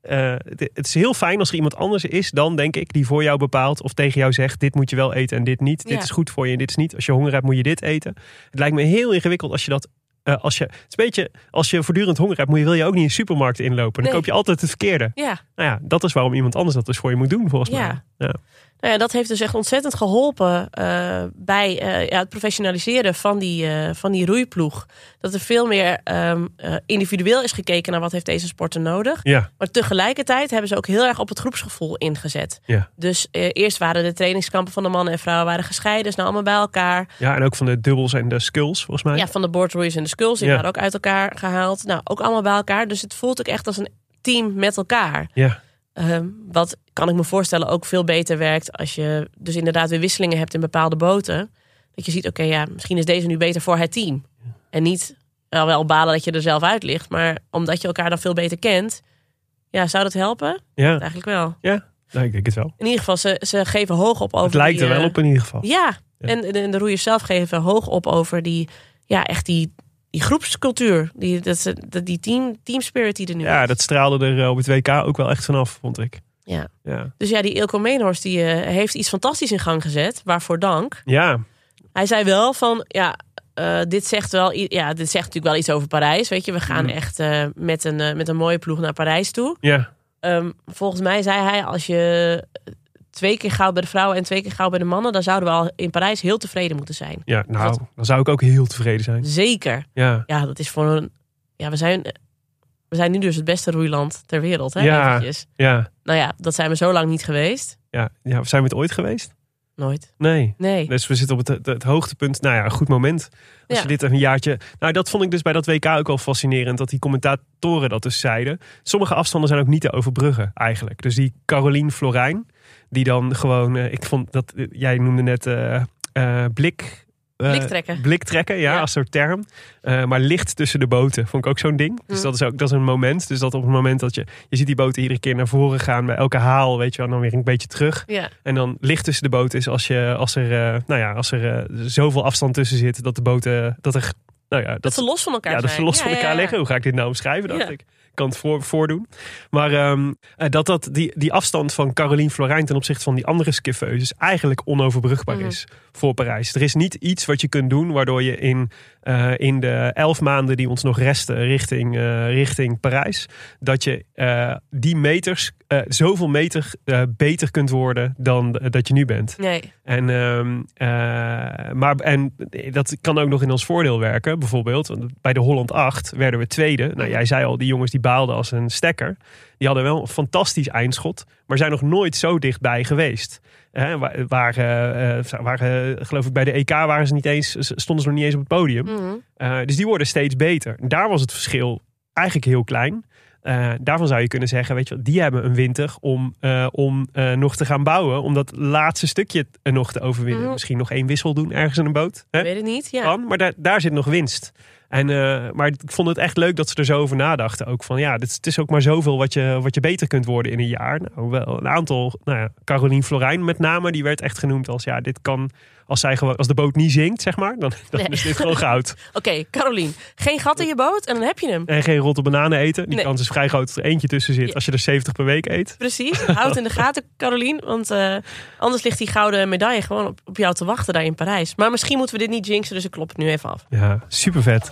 eh, het het is heel fijn als er iemand anders is dan, denk ik, die voor jou bepaalt of tegen jou zegt: dit moet je wel eten en dit niet. Dit is goed voor je en dit is niet. Als je honger hebt, moet je dit eten. Het lijkt me heel ingewikkeld als je dat. Eh, als je, het is een beetje, als je voortdurend honger hebt, moet je, wil je ook niet in supermarkt inlopen. Dan Nee. koop je altijd het verkeerde. Ja. Nou ja, dat is waarom iemand anders dat dus voor je moet doen, volgens Ja. mij. Ja. Nou ja, dat heeft dus echt ontzettend geholpen eh, bij eh, ja, het professionaliseren van die, van die roeiploeg. Dat er veel meer ehm, eh, individueel is gekeken naar wat heeft deze sporter nodig. Ja, Maar tegelijkertijd hebben ze ook heel erg op het groepsgevoel ingezet. ja. Dus eerst waren de trainingskampen van de mannen en vrouwen waren gescheiden. Dus nou allemaal bij elkaar. Ja, en ook van de dubbels en de skulls, volgens mij. Ja, van de boardroeiers en de skulls. Die Ja. waren ook uit elkaar gehaald. Nou, ook allemaal bij elkaar. Dus het voelt ook echt als een team met elkaar. Ja, Ehm, wat kan ik me voorstellen ook veel beter werkt als je dus inderdaad weer wisselingen hebt in bepaalde boten. Dat je ziet, oké, ja, misschien is deze nu beter voor het team. En niet wel, wel balen dat je er zelf uit ligt, maar omdat je elkaar dan veel beter kent. Ja, zou dat helpen? ja. Eigenlijk wel. ja. Nou, ik denk het wel. In ieder geval, ze, ze geven hoog op over. Het lijkt die, er wel eh, op in ieder geval. Ja, Ja. En, en de roeiers zelf geven hoog op over die, ja, echt die, die groepscultuur. Die, dat, ze- dat, die team, team spirit die er nu Ja, is. dat straalde er eh, op het WK ook wel echt vanaf, vond ik. Ja. Ja, Dus ja, die Ilko Meenhorst die, eh, heeft iets fantastisch in gang gezet. Waarvoor dank. ja, Hij zei wel van, ja, eh, dit zegt wel, ja, dit zegt natuurlijk wel iets over Parijs. Weet je, we gaan Mm. echt met, een, met een mooie ploeg naar Parijs toe. ja. Ehm, volgens mij zei hij, als je twee keer goud bij de vrouwen en twee keer goud bij de mannen, dan zouden we al in Parijs heel tevreden moeten zijn. ja nou, dan zou ik ook heel tevreden zijn. Zeker. Ja, Ja, dat is voor een. Ja, we zijn, we zijn nu dus het beste roeiland ter wereld. Hè, Ja. eventjes. ja, Nou ja, dat zijn we zo lang niet geweest. ja. ja. Zijn we het ooit geweest? Nooit. Nee. Nee. Dus we zitten op het, het, hoogtepunt. Nou ja, een goed moment. Als Ja. je dit een jaartje. Nou, dat vond ik dus bij dat WK ook wel fascinerend. Dat die commentatoren dat dus zeiden. Sommige afstanden zijn ook niet te overbruggen, eigenlijk. Dus die Caroline Florijn, die dan gewoon. eh, ik vond dat. eh, jij noemde net eh, blik. Bliktrekken. Bliktrekken, ja, Ja. als soort term. Maar licht tussen de boten vond ik ook zo'n ding. Dus Mm. dat is ook dat is een moment. Dus dat op het moment dat je. Je ziet die boten iedere keer naar voren gaan. Bij elke haal, weet je wel, dan weer een beetje terug. En dan licht tussen de boten is als, je, als er, nou ja, als er zoveel afstand tussen zit dat de boten, dat er, nou ja, Dat, dat, ze los van elkaar ja, dat zijn. ze los Ja, van elkaar ja. liggen. Hoe ga ik dit nou omschrijven, dacht ik. Kan het voor, voordoen. Maar ehm, eh, dat, dat die, die afstand van Caroline Florijn ten opzichte van die andere skiffeuses eigenlijk onoverbrugbaar Mhm. is voor Parijs. Er is niet iets wat je kunt doen waardoor je in, eh, in de elf maanden die ons nog resten richting, eh, richting Parijs, dat je die meters, zoveel meter beter kunt worden dan dat je nu bent. Nee. En, ehm, eh, maar, en dat kan ook nog in ons voordeel werken. Bijvoorbeeld, bij de Holland 8 werden we tweede. Nou, jij zei al, die jongens die baalden als een stekker. Die hadden wel een fantastisch eindschot. Maar zijn nog nooit zo dichtbij geweest. Waar, waar, eh, eh, waar, eh, geloof ik, bij de EK waren ze niet eens, stonden ze nog niet eens op het podium. Mhm. Dus die worden steeds beter. Daar was het verschil eigenlijk heel klein. Daarvan zou je kunnen zeggen, weet je, die hebben een winter om, om nog te gaan bouwen. Om dat laatste stukje nog te overwinnen. Mhm. Misschien nog één wissel doen ergens in een boot. Hè? Weet het niet. Ja. Kan, maar daar, daar zit nog winst. Eh, maar ik vond het echt leuk dat ze er zo over nadachten. Ook van ja, dit, het is ook maar zoveel wat je, wat je beter kunt worden in een jaar. Nou, wel een aantal, nou ja, Caroline Florijn met name, die werd echt genoemd als ja, dit kan als, zij gewoon, als de boot niet zinkt, zeg maar, dan, dan Nee. is dit gewoon goud. <laughs> Oké, Carolien. Geen gat in je boot en dan heb je hem. En geen rotte bananen eten. Die Nee. kans is vrij groot dat er eentje tussen zit Ja. als je er 70 per week eet. Precies. Houd in de gaten, Carolien. Want eh, anders ligt die gouden medaille gewoon op, op jou te wachten daar in Parijs. Maar misschien moeten we dit niet jinxen, dus ik klop het nu even af. Ja, super vet.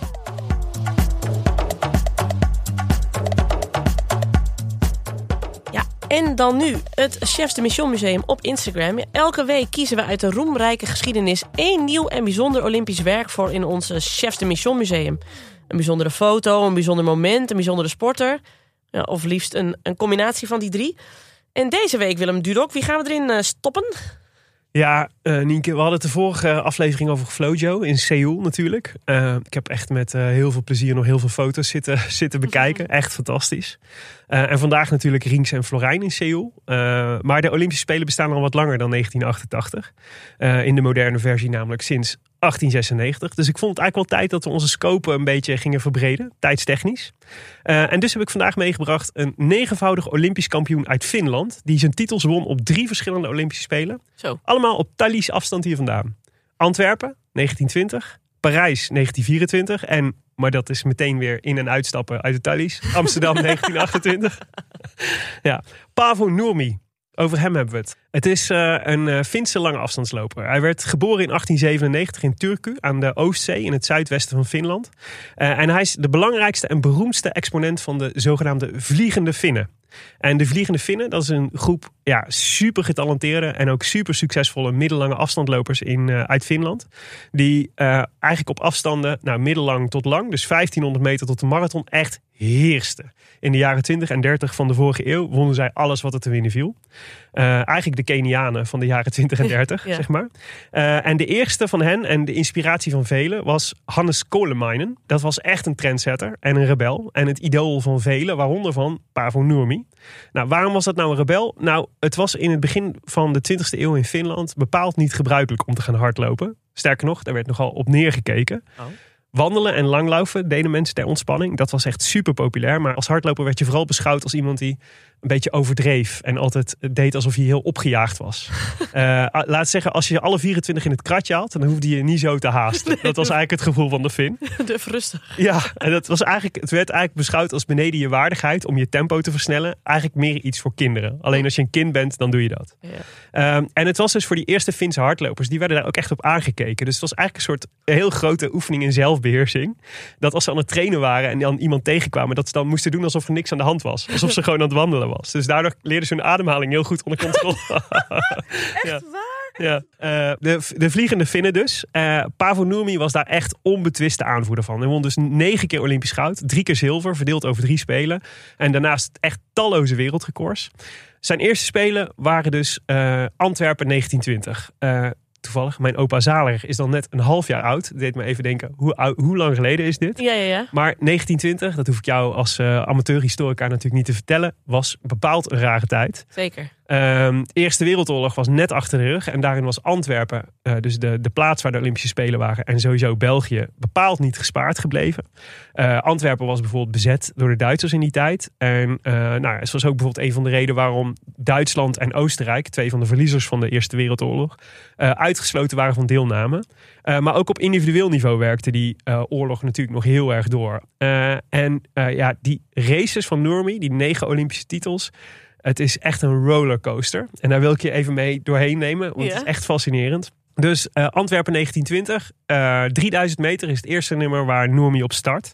En dan nu het Chefs de Mission Museum op Instagram. Elke week kiezen we uit de roemrijke geschiedenis één nieuw en bijzonder Olympisch werk voor in ons Chefs de Mission Museum. Een bijzondere foto, een bijzonder moment, een bijzondere sporter. Ja, of liefst een, een combinatie van die drie. En deze week, Willem Dudok, wie gaan we erin eh, stoppen? Ja, eh Nienke, we hadden het de vorige aflevering over Flojo in Seoul natuurlijk. Eh, ik heb echt met eh, heel veel plezier nog heel veel foto's zitten, <laughs> zitten bekijken. <laughs> Echt fantastisch. En vandaag natuurlijk Rinks en Florijn in Seoul. Maar de Olympische Spelen bestaan al wat langer dan 1988. Eh, in de moderne versie namelijk sinds 1896. Dus ik vond het eigenlijk wel tijd dat we onze scope een beetje gingen verbreden, tijdstechnisch. Eh, en dus heb ik vandaag meegebracht een negenvoudig Olympisch kampioen uit Finland. Die zijn titels won op drie verschillende Olympische Spelen. Zo. Allemaal op Thalys afstand hier vandaan. Antwerpen, 1920. Parijs, 1924. En, maar dat is meteen weer in- en uitstappen uit de Thalys. Amsterdam, <laughs> 1928. ja. Paavo Nurmi. Over hem hebben we het. Het is eh, een eh, Finse lange afstandsloper. Hij werd geboren in 1897 in Turku aan de Oostzee in het zuidwesten van Finland. Eh, en hij is de belangrijkste en beroemdste exponent van de zogenaamde vliegende Finnen. En de Vliegende Finnen, dat is een groep ja, super getalenteerde en ook super succesvolle middellange afstandlopers in, eh, uit Finland. Die eh, eigenlijk op afstanden, nou, middellang tot lang, dus 1500 meter tot de marathon, echt heersten. In de jaren 20 en 30 van de vorige eeuw wonnen zij alles wat er te winnen viel. Eh, eigenlijk de Kenianen van de jaren 20 en <laughs> 30, Ja. zeg maar. En de eerste van hen en de inspiratie van velen was Hannes Kolemeinen. Dat was echt een trendsetter en een rebel. En het idool van velen, waaronder van Paavo Nurmi. Nou, waarom was dat nou een rebel? Nou, het was in het begin van de 20e eeuw in Finland bepaald niet gebruikelijk om te gaan hardlopen. Sterker nog, daar werd nogal op neergekeken. Oh. Wandelen en langlopen deden mensen ter ontspanning. Dat was echt super populair. Maar als hardloper werd je vooral beschouwd als iemand die een beetje overdreef. En altijd deed alsof hij heel opgejaagd was. <laughs> Eh, laat zeggen, als je alle 24 in het kratje had, dan hoefde je niet zo te haasten. dat was eigenlijk het gevoel van de Fin. <laughs> Durf rustig. Ja, en dat was eigenlijk, het werd eigenlijk beschouwd als beneden je waardigheid om je tempo te versnellen. Eigenlijk meer iets voor kinderen. Alleen als je een kind bent, dan doe je dat. Ja. Ehm, en het was dus voor die eerste Finse hardlopers, die werden daar ook echt op aangekeken. Dus het was eigenlijk een soort heel grote oefening in zelfbeheersing. Dat als ze aan het trainen waren en dan iemand tegenkwamen, dat ze dan moesten doen alsof er niks aan de hand was. Alsof ze gewoon aan het wandelen was. Dus daardoor leerden ze hun ademhaling heel goed onder controle. <laughs> echt waar? Ja, eh, de, de vliegende Finnen dus. Eh Paavo Nurmi was daar echt onbetwiste aanvoerder van. Hij won dus negen keer Olympisch goud, drie keer zilver, verdeeld over drie spelen. En daarnaast echt talloze wereldrecords. Zijn eerste spelen waren dus eh, Antwerpen 1920. Toevallig, mijn opa Zaler is dan net een half jaar oud. Dat deed me even denken, hoe, hoe lang geleden is dit? Ja, ja, ja. Maar 1920, dat hoef ik jou als eh amateurhistorica natuurlijk niet te vertellen, was bepaald een rare tijd. Zeker. Ehm, de Eerste Wereldoorlog was net achter de rug. En daarin was Antwerpen, eh, dus de, de plaats waar de Olympische Spelen waren. En sowieso België, bepaald niet gespaard gebleven. Eh, Antwerpen was bijvoorbeeld bezet door de Duitsers in die tijd. En eh, nou, het was ook bijvoorbeeld een van de redenen waarom Duitsland en Oostenrijk, twee van de verliezers van de Eerste Wereldoorlog, uitgesloten waren van deelname. Maar ook op individueel niveau werkte die oorlog natuurlijk nog heel erg door. En ja, die races van Nurmi, die negen Olympische titels. Het is echt een rollercoaster. En daar wil ik je even mee doorheen nemen, want Ja. het is echt fascinerend. Dus eh, Antwerpen 1920, eh 3000 meter is het eerste nummer waar Nurmi op start.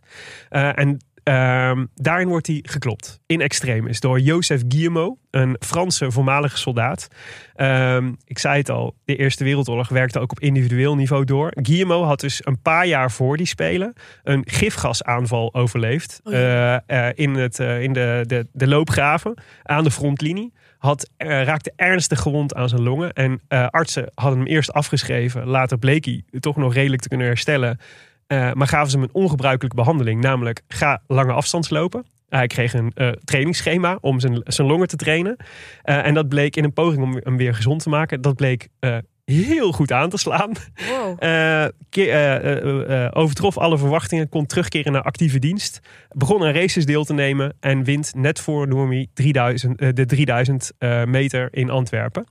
Eh, en ehm, daarin wordt hij geklopt. In extremis door Joseph Guillemot, een Franse voormalige soldaat. Ehm, ik zei het al, de Eerste Wereldoorlog werkte ook op individueel niveau door. Guillemot had dus een paar jaar voor die spelen een gifgasaanval overleefd. Oh ja. eh, eh, in het, eh, in de, de, de loopgraven aan de frontlinie. Had, raakte ernstig gewond aan zijn longen. En artsen hadden hem eerst afgeschreven. Later bleek hij toch nog redelijk te kunnen herstellen. Eh, maar gaven ze hem een ongebruikelijke behandeling. Namelijk, ga lange afstands lopen. Hij kreeg een eh, trainingsschema om zijn, zijn longen te trainen. Eh, en dat bleek in een poging om hem weer gezond te maken. Dat bleek eh, heel goed aan te slaan. Wow. <laughs> Eh, eh, eh, eh, overtrof alle verwachtingen, kon terugkeren naar actieve dienst. Begon aan races deel te nemen en wint net voor Normie 3000, eh, de 3000 eh, meter in Antwerpen.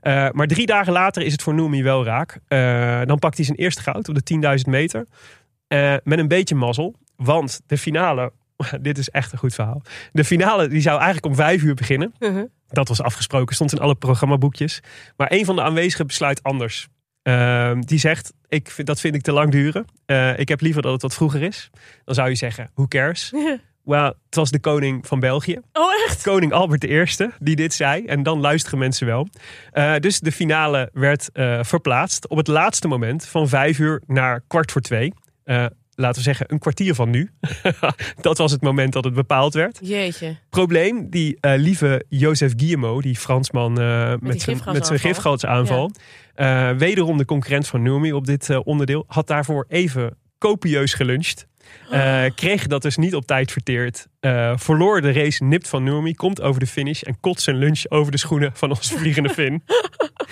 Eh, maar drie dagen later is het voor Normie wel raak. Eh, dan pakt hij zijn eerste goud op de 10.000 meter. Eh, met een beetje mazzel, want de finale... <laughs> Dit is echt een goed verhaal. De finale die zou eigenlijk om vijf uur beginnen. Mhm. Dat was afgesproken, stond in alle programmaboekjes. Maar een van de aanwezigen besluit anders. Ehm, die zegt, ik vind, dat vind ik te lang duren. Eh, ik heb liever dat het wat vroeger is. Dan zou je zeggen, who cares? <laughs> Well, het was de koning van België. Oh, echt? Koning Albert I die dit zei. En dan luisteren mensen wel. Eh, dus de finale werd verplaatst op het laatste moment van vijf uur naar kwart voor twee. Eh, laten we zeggen een kwartier van nu. <laughs> dat was het moment dat het bepaald werd Jeetje. probleem, die eh, lieve Joseph Guillemot, die Fransman eh, met, zijn, gifgasaanval. eh, wederom de concurrent van Nurmi op dit eh, onderdeel, had daarvoor even copieus geluncht. Eh, kreeg dat dus niet op tijd verteerd. eh, verloor de race nipt van Nurmi, komt over de finish en kotst zijn lunch over de schoenen van onze vliegende Fin.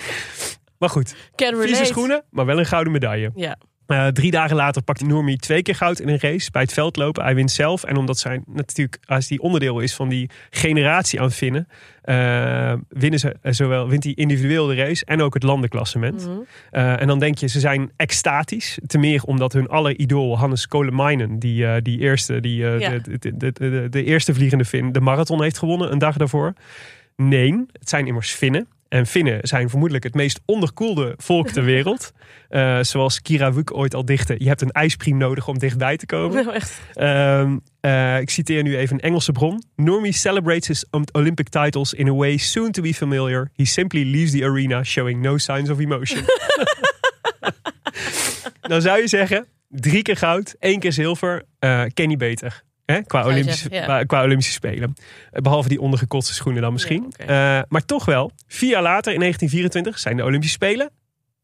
<laughs> maar goed, vieze schoenen, maar wel een gouden medaille. Ja. Eh, drie dagen later pakt Noormi twee keer goud in een race bij het veldlopen. Hij wint zelf. En omdat zij natuurlijk, als die onderdeel is van die generatie aan Finnen, eh, winnen ze eh, zowel wint hij individueel de race en ook het landenklassement. Mhm. En dan denk je, ze zijn extatisch. Te meer omdat hun alle idool Hannes Kolemainen, die, die eerste, die, Ja. de, de, de, de, de eerste vliegende Fin, de marathon heeft gewonnen een dag daarvoor. Nee, het zijn immers Finnen. En Finnen zijn vermoedelijk het meest onderkoelde volk ter wereld. <laughs> Eh, zoals Kira Wuk ooit al dichtte. Je hebt een ijspriem nodig om dichtbij te komen. Nou, echt. Ehm, eh, ik citeer nu even een Engelse bron. Normie celebrates his Olympic titles in a way soon to be familiar. He simply leaves the arena showing no signs of emotion. <laughs> Dan zou je zeggen, drie keer goud, één keer zilver. eh ken je beter. Hè? Qua, Olympische, zeggen, ja. qua Olympische Spelen. Eh, Behalve die ondergekotste schoenen dan misschien. Ja. Eh, maar toch wel, vier jaar later in 1924 zijn de Olympische Spelen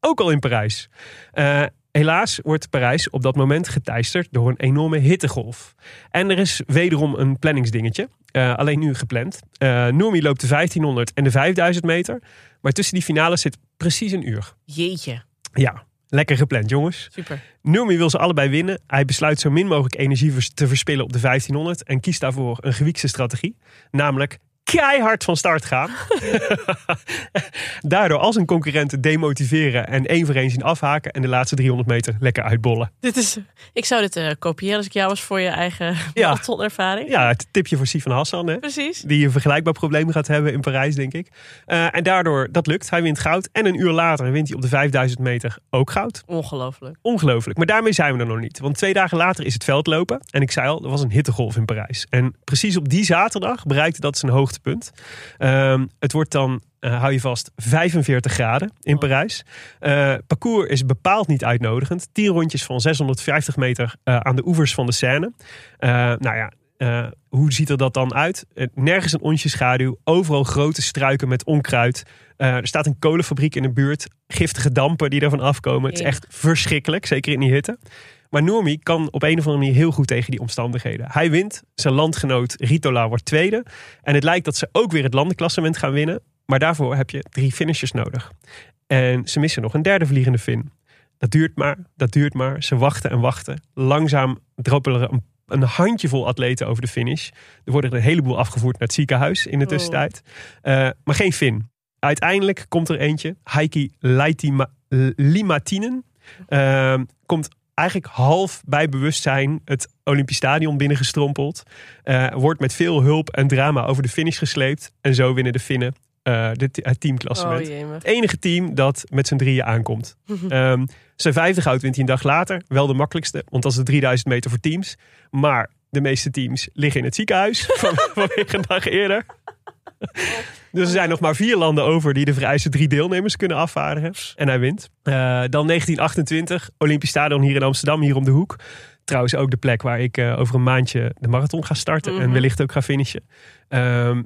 ook al in Parijs. Eh, helaas wordt Parijs op dat moment geteisterd door een enorme hittegolf. En er is wederom een planningsdingetje. eh, alleen nu gepland. Uh, Noemi loopt de 1500 en de 5000 meter. Maar tussen die finales zit precies een uur. Jeetje. Ja, lekker gepland jongens. Super. Noemi wil ze allebei winnen. Hij besluit zo min mogelijk energie te verspillen op de 1500 en kiest daarvoor een gewiekste strategie. Namelijk keihard van start gaan. <laughs> Daardoor als een concurrent demotiveren en één voor één zien afhaken en de laatste 300 meter lekker uitbollen. Dit is, ik zou dit eh, kopiëren als ik jou was voor je eigen <laughs> Ja. maratonervaring. Ja, het tipje voor Sifan Hassan, hè? Precies. die een vergelijkbaar probleem gaat hebben in Parijs, denk ik. Eh, en daardoor, dat lukt. Hij wint goud. En een uur later wint hij op de 5000 meter ook goud. Ongelooflijk. Ongelooflijk. Maar daarmee zijn we er nog niet. Want twee dagen later is het veldlopen. En ik zei al, er was een hittegolf in Parijs. En precies op die zaterdag bereikte dat zijn hoogtepunt. Ehm, het wordt dan, eh, hou je vast, 45 graden in Parijs. Eh, parcours is bepaald niet uitnodigend. 10 rondjes van 650 meter eh, aan de oevers van de Seine. Nou ja, hoe ziet er dat dan uit? Nergens een onsje schaduw. Overal grote struiken met onkruid. Er staat een kolenfabriek in de buurt. Giftige dampen die ervan afkomen. Het is echt verschrikkelijk, zeker in die hitte. Maar Normi kan op een of andere manier heel goed tegen die omstandigheden. Hij wint. Zijn landgenoot Ritola wordt tweede. En het lijkt dat ze ook weer het landenklassement gaan winnen. Maar daarvoor heb je drie finishers nodig. En ze missen nog een derde vliegende fin. Dat duurt maar, dat duurt maar. Ze wachten en wachten. Langzaam droppelen er een, een handjevol atleten over de finish. Er worden er een heleboel afgevoerd naar het ziekenhuis in de Oh. tussentijd. Eh, maar geen fin. Uiteindelijk komt er eentje. Leitima- Limatinen. Eh, komt eigenlijk half bij bewustzijn het Olympisch Stadion binnengestrompeld. Eh, wordt met veel hulp en drama over de finish gesleept. En zo winnen de Finnen de, het teamklassement. Oh Het enige team dat met z'n drieën aankomt. <laughs> Ehm, zijn vijfde goud wint hij een dag later. Wel de makkelijkste, want dat is de 3000 meter voor teams. Maar de meeste teams liggen in het ziekenhuis van, <laughs> vanwege een dag eerder. <laughs> Dus er zijn nog maar vier landen over die de vereiste drie deelnemers kunnen afvaardigen. En hij wint. Eh, dan 1928, Olympisch Stadion hier in Amsterdam, hier om de hoek. Trouwens ook de plek waar ik eh, over een maandje de marathon ga starten. En Mhm. wellicht ook ga finishen.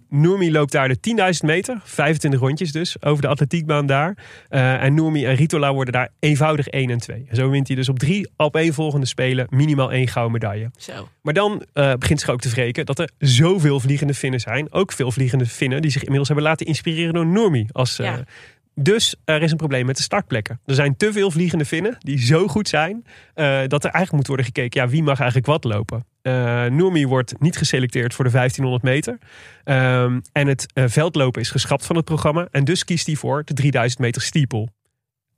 Noemi loopt daar de 10.000 meter. 25 rondjes dus, over de atletiekbaan daar. Eh, en Noemi en Ritola worden daar eenvoudig 1 en 2. En zo wint hij dus op drie opeenvolgende spelen minimaal één gouden medaille. Zo. Maar dan eh, begint zich ook te wreken dat er zoveel vliegende Finnen zijn. Ook veel vliegende Finnen die zich inmiddels hebben laten inspireren door Noemi. Als, Ja. Dus er is een probleem met de startplekken. Er zijn te veel vliegende Finnen die zo goed zijn eh, dat er eigenlijk moet worden gekeken, ja, wie mag eigenlijk wat lopen. Uh, wordt niet geselecteerd voor de 1500 meter. Ehm, en het eh, veldlopen is geschrapt van het programma. En dus kiest hij voor de 3000 meter steeple.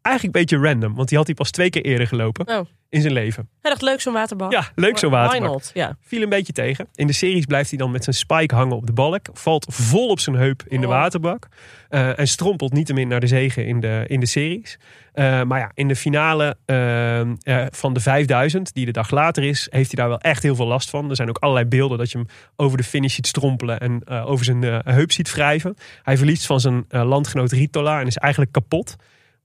Eigenlijk een beetje random, want die had hij pas twee keer eerder gelopen Oh. in zijn leven. Hij dacht leuk zo'n waterbal. Ja, leuk zo'n waterbak. Ja. Viel een beetje tegen. In de series blijft hij dan met zijn spike hangen op de balk. Valt vol op zijn heup in de Oh. waterbak. eh, en strompelt niettemin naar de zegen in de, in de series. Eh, maar ja, in de finale eh, van de 5000, die de dag later is, heeft hij daar wel echt heel veel last van. Er zijn ook allerlei beelden dat je hem over de finish ziet strompelen en over zijn heup ziet wrijven. Hij verliest van zijn landgenoot Ritola en is eigenlijk kapot.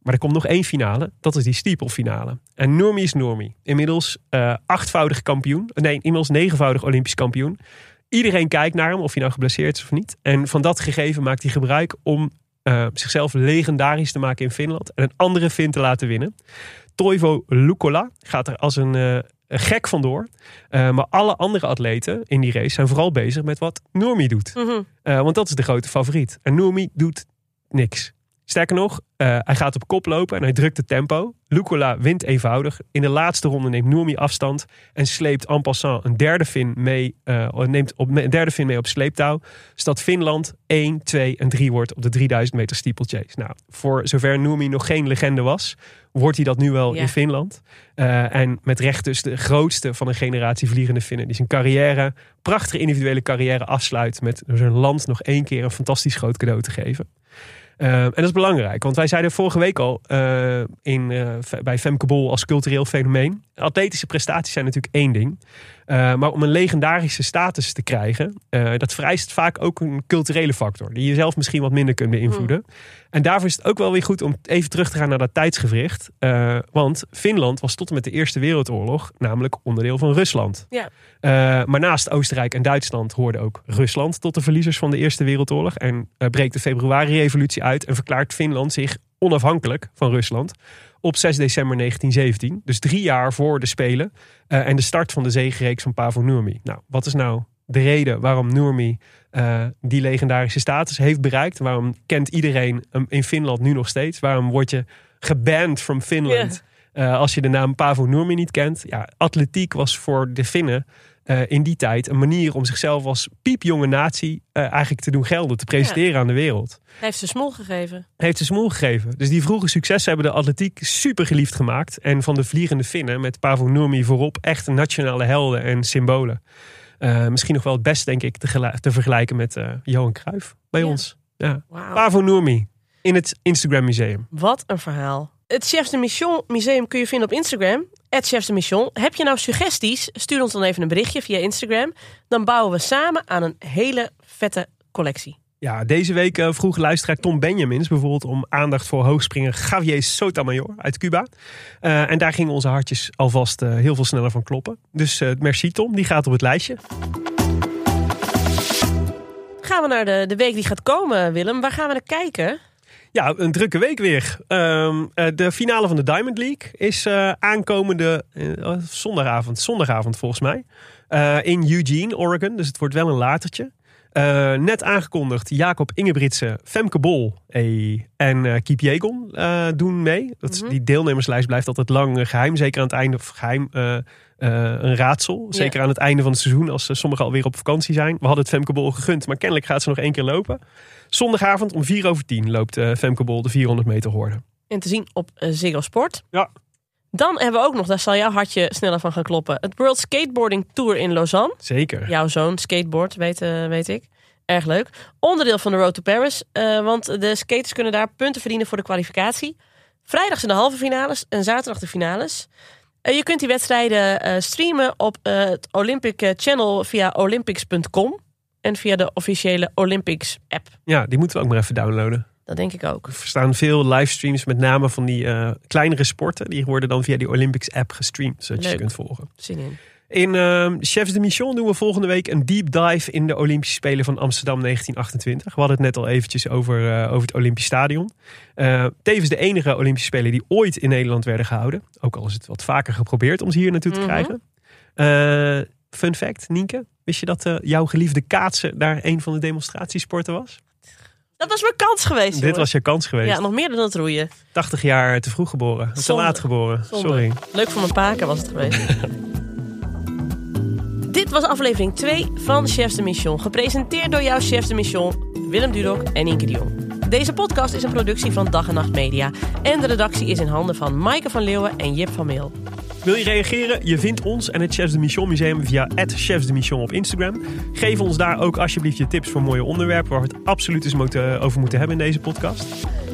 Maar er komt nog één finale. Dat is die steeple-finale. En Noormi is Noormi. Inmiddels eh, achtvoudig kampioen. Nee, inmiddels negenvoudig Olympisch kampioen. Iedereen kijkt naar hem, of hij nou geblesseerd is of niet. En van dat gegeven maakt hij gebruik om eh, zichzelf legendarisch te maken in Finland. En een andere Fin te laten winnen. Toivo Lukola gaat er als een, eh, gek vandoor. Eh, maar alle andere atleten in die race zijn vooral bezig met wat Noormi doet. Mhm. Eh, want dat is de grote favoriet. En Noemi doet niks. Sterker nog, eh, hij gaat op kop lopen en hij drukt het tempo. Lukola wint eenvoudig. In de laatste ronde neemt Noemi afstand en sleept en passant een derde fin mee, eh, neemt op, een derde fin mee op sleeptouw. Zodat Finland 1, 2 en 3 wordt op de 3000 meter steeplechase. Nou, voor zover Noemi nog geen legende was, wordt hij dat nu wel Ja. in Finland. Eh, en met recht dus de grootste van een generatie vliegende Finnen. Die zijn carrière, prachtige individuele carrière afsluit met zijn land nog één keer een fantastisch groot cadeau te geven. Eh, en dat is belangrijk, want wij zeiden vorige week al eh, in, eh, bij Femke Bol als cultureel fenomeen. Atletische prestaties zijn natuurlijk één ding. Eh, maar om een legendarische status te krijgen, eh, dat vereist vaak ook een culturele factor. Die je zelf misschien wat minder kunt beïnvloeden. En daarvoor is het ook wel weer goed om even terug te gaan naar dat tijdsgevricht. Eh, want Finland was tot en met de Eerste Wereldoorlog namelijk onderdeel van Rusland. Ja. Maar naast Oostenrijk en Duitsland hoorde ook Rusland tot de verliezers van de Eerste Wereldoorlog. En breekt de februari-revolutie uit en verklaart Finland zich onafhankelijk van Rusland op 6 december 1917. Dus drie jaar voor de Spelen eh, en de start van de zegenreeks van Pavo Nurmi. Nou, wat is nou de reden waarom Nurmi eh, die legendarische status heeft bereikt? Waarom kent iedereen hem in Finland nu nog steeds? Waarom word je geband from Finland eh, als je de naam Pavo Nurmi niet kent? Ja, atletiek was voor de Finnen eh, in die tijd een manier om zichzelf als piepjonge natie eh, eigenlijk te doen gelden, te presenteren aan de wereld. Hij heeft ze smol gegeven. Heeft ze smoel gegeven. Dus die vroege successen hebben de atletiek super geliefd gemaakt. En van de vliegende Finnen met Pavo Nurmi voorop echt nationale helden en symbolen. Eh, misschien nog wel het best, denk ik, te, te vergelijken met Johan Cruijff bij Ja. ons. Ja. Nurmi in het Instagram Museum. Wat een verhaal. Het Chefs de Mission Museum kun je vinden op Instagram. Het Chefs de Mission. Heb je nou suggesties? Stuur ons dan even een berichtje via Instagram. Dan bouwen we samen aan een hele vette collectie. Ja, deze week eh, vroeg luisteraar Tom Benjamins bijvoorbeeld om aandacht voor hoogspringer Javier Sotomayor uit Cuba. Eh, en daar gingen onze hartjes alvast eh, heel veel sneller van kloppen. Dus merci Tom, die gaat op het lijstje. Gaan we naar de, de week die gaat komen, Willem. Waar gaan we naar kijken? Ja, een drukke week weer. Ehm, eh, de finale van de Diamond League is eh, aankomende eh, zondagavond, zondagavond volgens mij. In Eugene, Oregon. Dus het wordt wel een latertje. Net aangekondigd, Jacob Ingebritsen, Femke Bol en Kiep Jegon doen mee. Dat is, Mhm. Die deelnemerslijst blijft altijd lang eh, geheim. Zeker aan het einde, of geheim, eh, eh, een raadsel. Zeker aan het einde van het seizoen, als sommigen alweer op vakantie zijn. We hadden het Femke Bol gegund, maar kennelijk gaat ze nog één keer lopen. Zondagavond om 4 over 10 loopt eh, Femke Bol de 400 meter horde. En te zien op eh, Ziggo Sport. Ja. Dan hebben we ook nog, daar zal jouw hartje sneller van gaan kloppen. Het World Skateboarding Tour in Lausanne. Zeker. Jouw zoon skateboard, weet, eh, weet ik. Erg leuk. Onderdeel van de Road to Paris. want de skaters kunnen daar punten verdienen voor de kwalificatie. Vrijdag zijn de halve finales en zaterdag de finales. Je kunt die wedstrijden streamen op het Olympic Channel via olympics.com. En via de officiële Olympics app. Ja, die moeten we ook maar even downloaden. Dat denk ik ook. Er staan veel livestreams met name van die eh, kleinere sporten. Die worden dan via die Olympics app gestreamd, zodat je ze kunt volgen. Zin in. In ehm, Chefs de Mission doen we volgende week een deep dive in de Olympische Spelen van Amsterdam 1928. We hadden het net al eventjes over, eh, over het Olympisch Stadion. Eh, tevens de enige Olympische Spelen die ooit in Nederland werden gehouden. Ook al is het wat vaker geprobeerd om ze hier naartoe te Mhm. krijgen. Fun fact, Nienke. Wist je dat eh, jouw geliefde kaatsen daar een van de demonstratiesporten was? Dat was mijn kans geweest, Dit jongen. was je kans geweest. Ja, nog meer dan het roeien. 80 jaar te vroeg geboren. Te laat geboren. Zonde. Sorry. Leuk voor mijn paken was het geweest. <laughs> Dit was aflevering 2 van Chefs de Mission. Gepresenteerd door jouw Chefs de Mission, Willem Dudok en Inke de Jong. Deze podcast is een productie van Dag en Nacht Media. En de redactie is in handen van Maaike van Leeuwen en Jip van Meel. Wil je reageren? Je vindt ons en het Chefs de Mission Museum via Chefs de Mission op Instagram. Geef ons daar ook alsjeblieft je tips voor mooie onderwerpen waar we het absoluut eens moeten, over moeten hebben in deze podcast.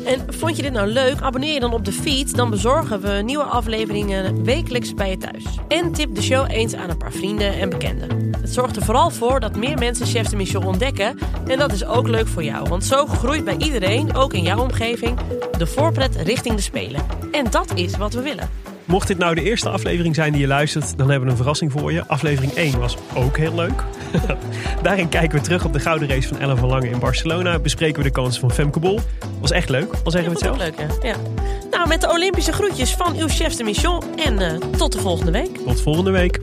En vond je dit nou leuk? Abonneer je dan op de feed. Dan bezorgen we nieuwe afleveringen wekelijks bij je thuis. En tip de show eens aan een paar vrienden en bekenden. Het zorgt er vooral voor dat meer mensen Chefs de Mission ontdekken. En dat is ook leuk voor jou. Want zo groeit bij iedereen, ook in jouw omgeving, de voorpret richting de Spelen. En dat is wat we willen. Mocht dit nou de eerste aflevering zijn die je luistert, dan hebben we een verrassing voor je. Aflevering 1 was ook heel leuk. <laughs> Daarin kijken we terug op de gouden race van Ellen van Lange in Barcelona. Bespreken we de kansen van Femke Bol. Was echt leuk, al zeggen we het zelf. leuk, hè? Ja. Nou, met de Olympische groetjes van uw Chefs de Mission. En eh, tot de volgende week. Tot volgende week.